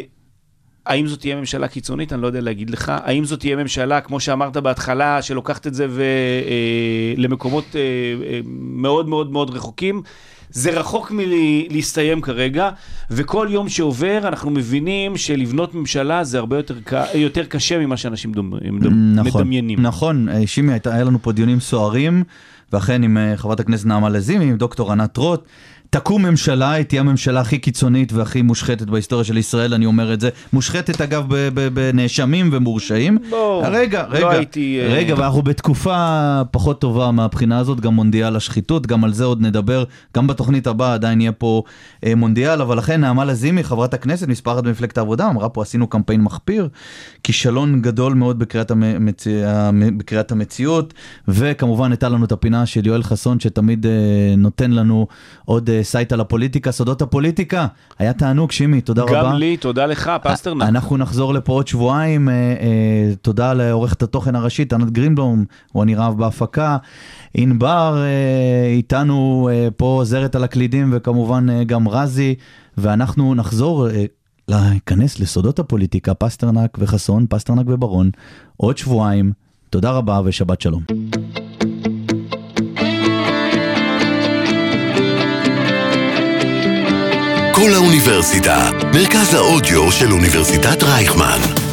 האם זאת תהיה ממשלה קיצונית? אני לא יודע להגיד לך. האם זאת תהיה ממשלה, כמו שאמרת בהתחלה, שלוקחת את זה ו, אה, למקומות מאוד מאוד מאוד רחוקים? זה רחוק מלהסתיים כרגע, וכל יום שעובר אנחנו מבינים שלבנות ממשלה זה הרבה יותר, ק- יותר קשה ממה שאנשים דומ, נכון, מדמיינים. נכון, שימי, היה לנו פה דיונים סוערים, ואכן עם אה, חברת הכנסת נעמה לזימי, עם דוקטור ענת רוט, תקום ממשלה, היא תהיה הממשלה הכי קיצונית והכי מושחתת בהיסטוריה של ישראל, אני אומר את זה. מושחתת אגב בנאשמים ומורשעים. בוא, רגע, לא רגע, הייתי, אה, רגע, ואנחנו בתקופה פחות טובה מהבחינה הזאת, גם מונדיאל השחיתות, גם על זה עוד נדבר, גם בתוכנית הבאה עדיין יהיה פה אה, מונדיאל, אבל לכן נעמה לזימי, חברת הכנסת, מספר אחת במפלגת העבודה, אמרה פה עשינו קמפיין מחפיר, כישלון גדול מאוד בקריאת, המצ... המ- בקריאת המציאות, וכמובן הייתה לנו את הפינה של יואל חסון, שתמיד אה, נותן לנו עוד אה, insight על הפוליטיקה, סודות הפוליטיקה. היה תענוג, שימי, תודה רבה. גם לי, תודה לך, פסטרנק. אנחנו נחזור לפה עוד שבועיים, אה, אה, תודה לעורכת התוכן הראשית, ענת גרינבלום, רוני רהב בהפקה, ענבר אה, איתנו אה, פה עוזרת על הקלידים, וכמובן אה, גם רזי, ואנחנו נחזור אה, להיכנס לסודות הפוליטיקה, פסטרנק וחסון, פסטרנק וברון, עוד שבועיים, תודה רבה ושבת שלום. קול האוניברסיטה, מרכז האודיו של אוניברסיטת רייכמן.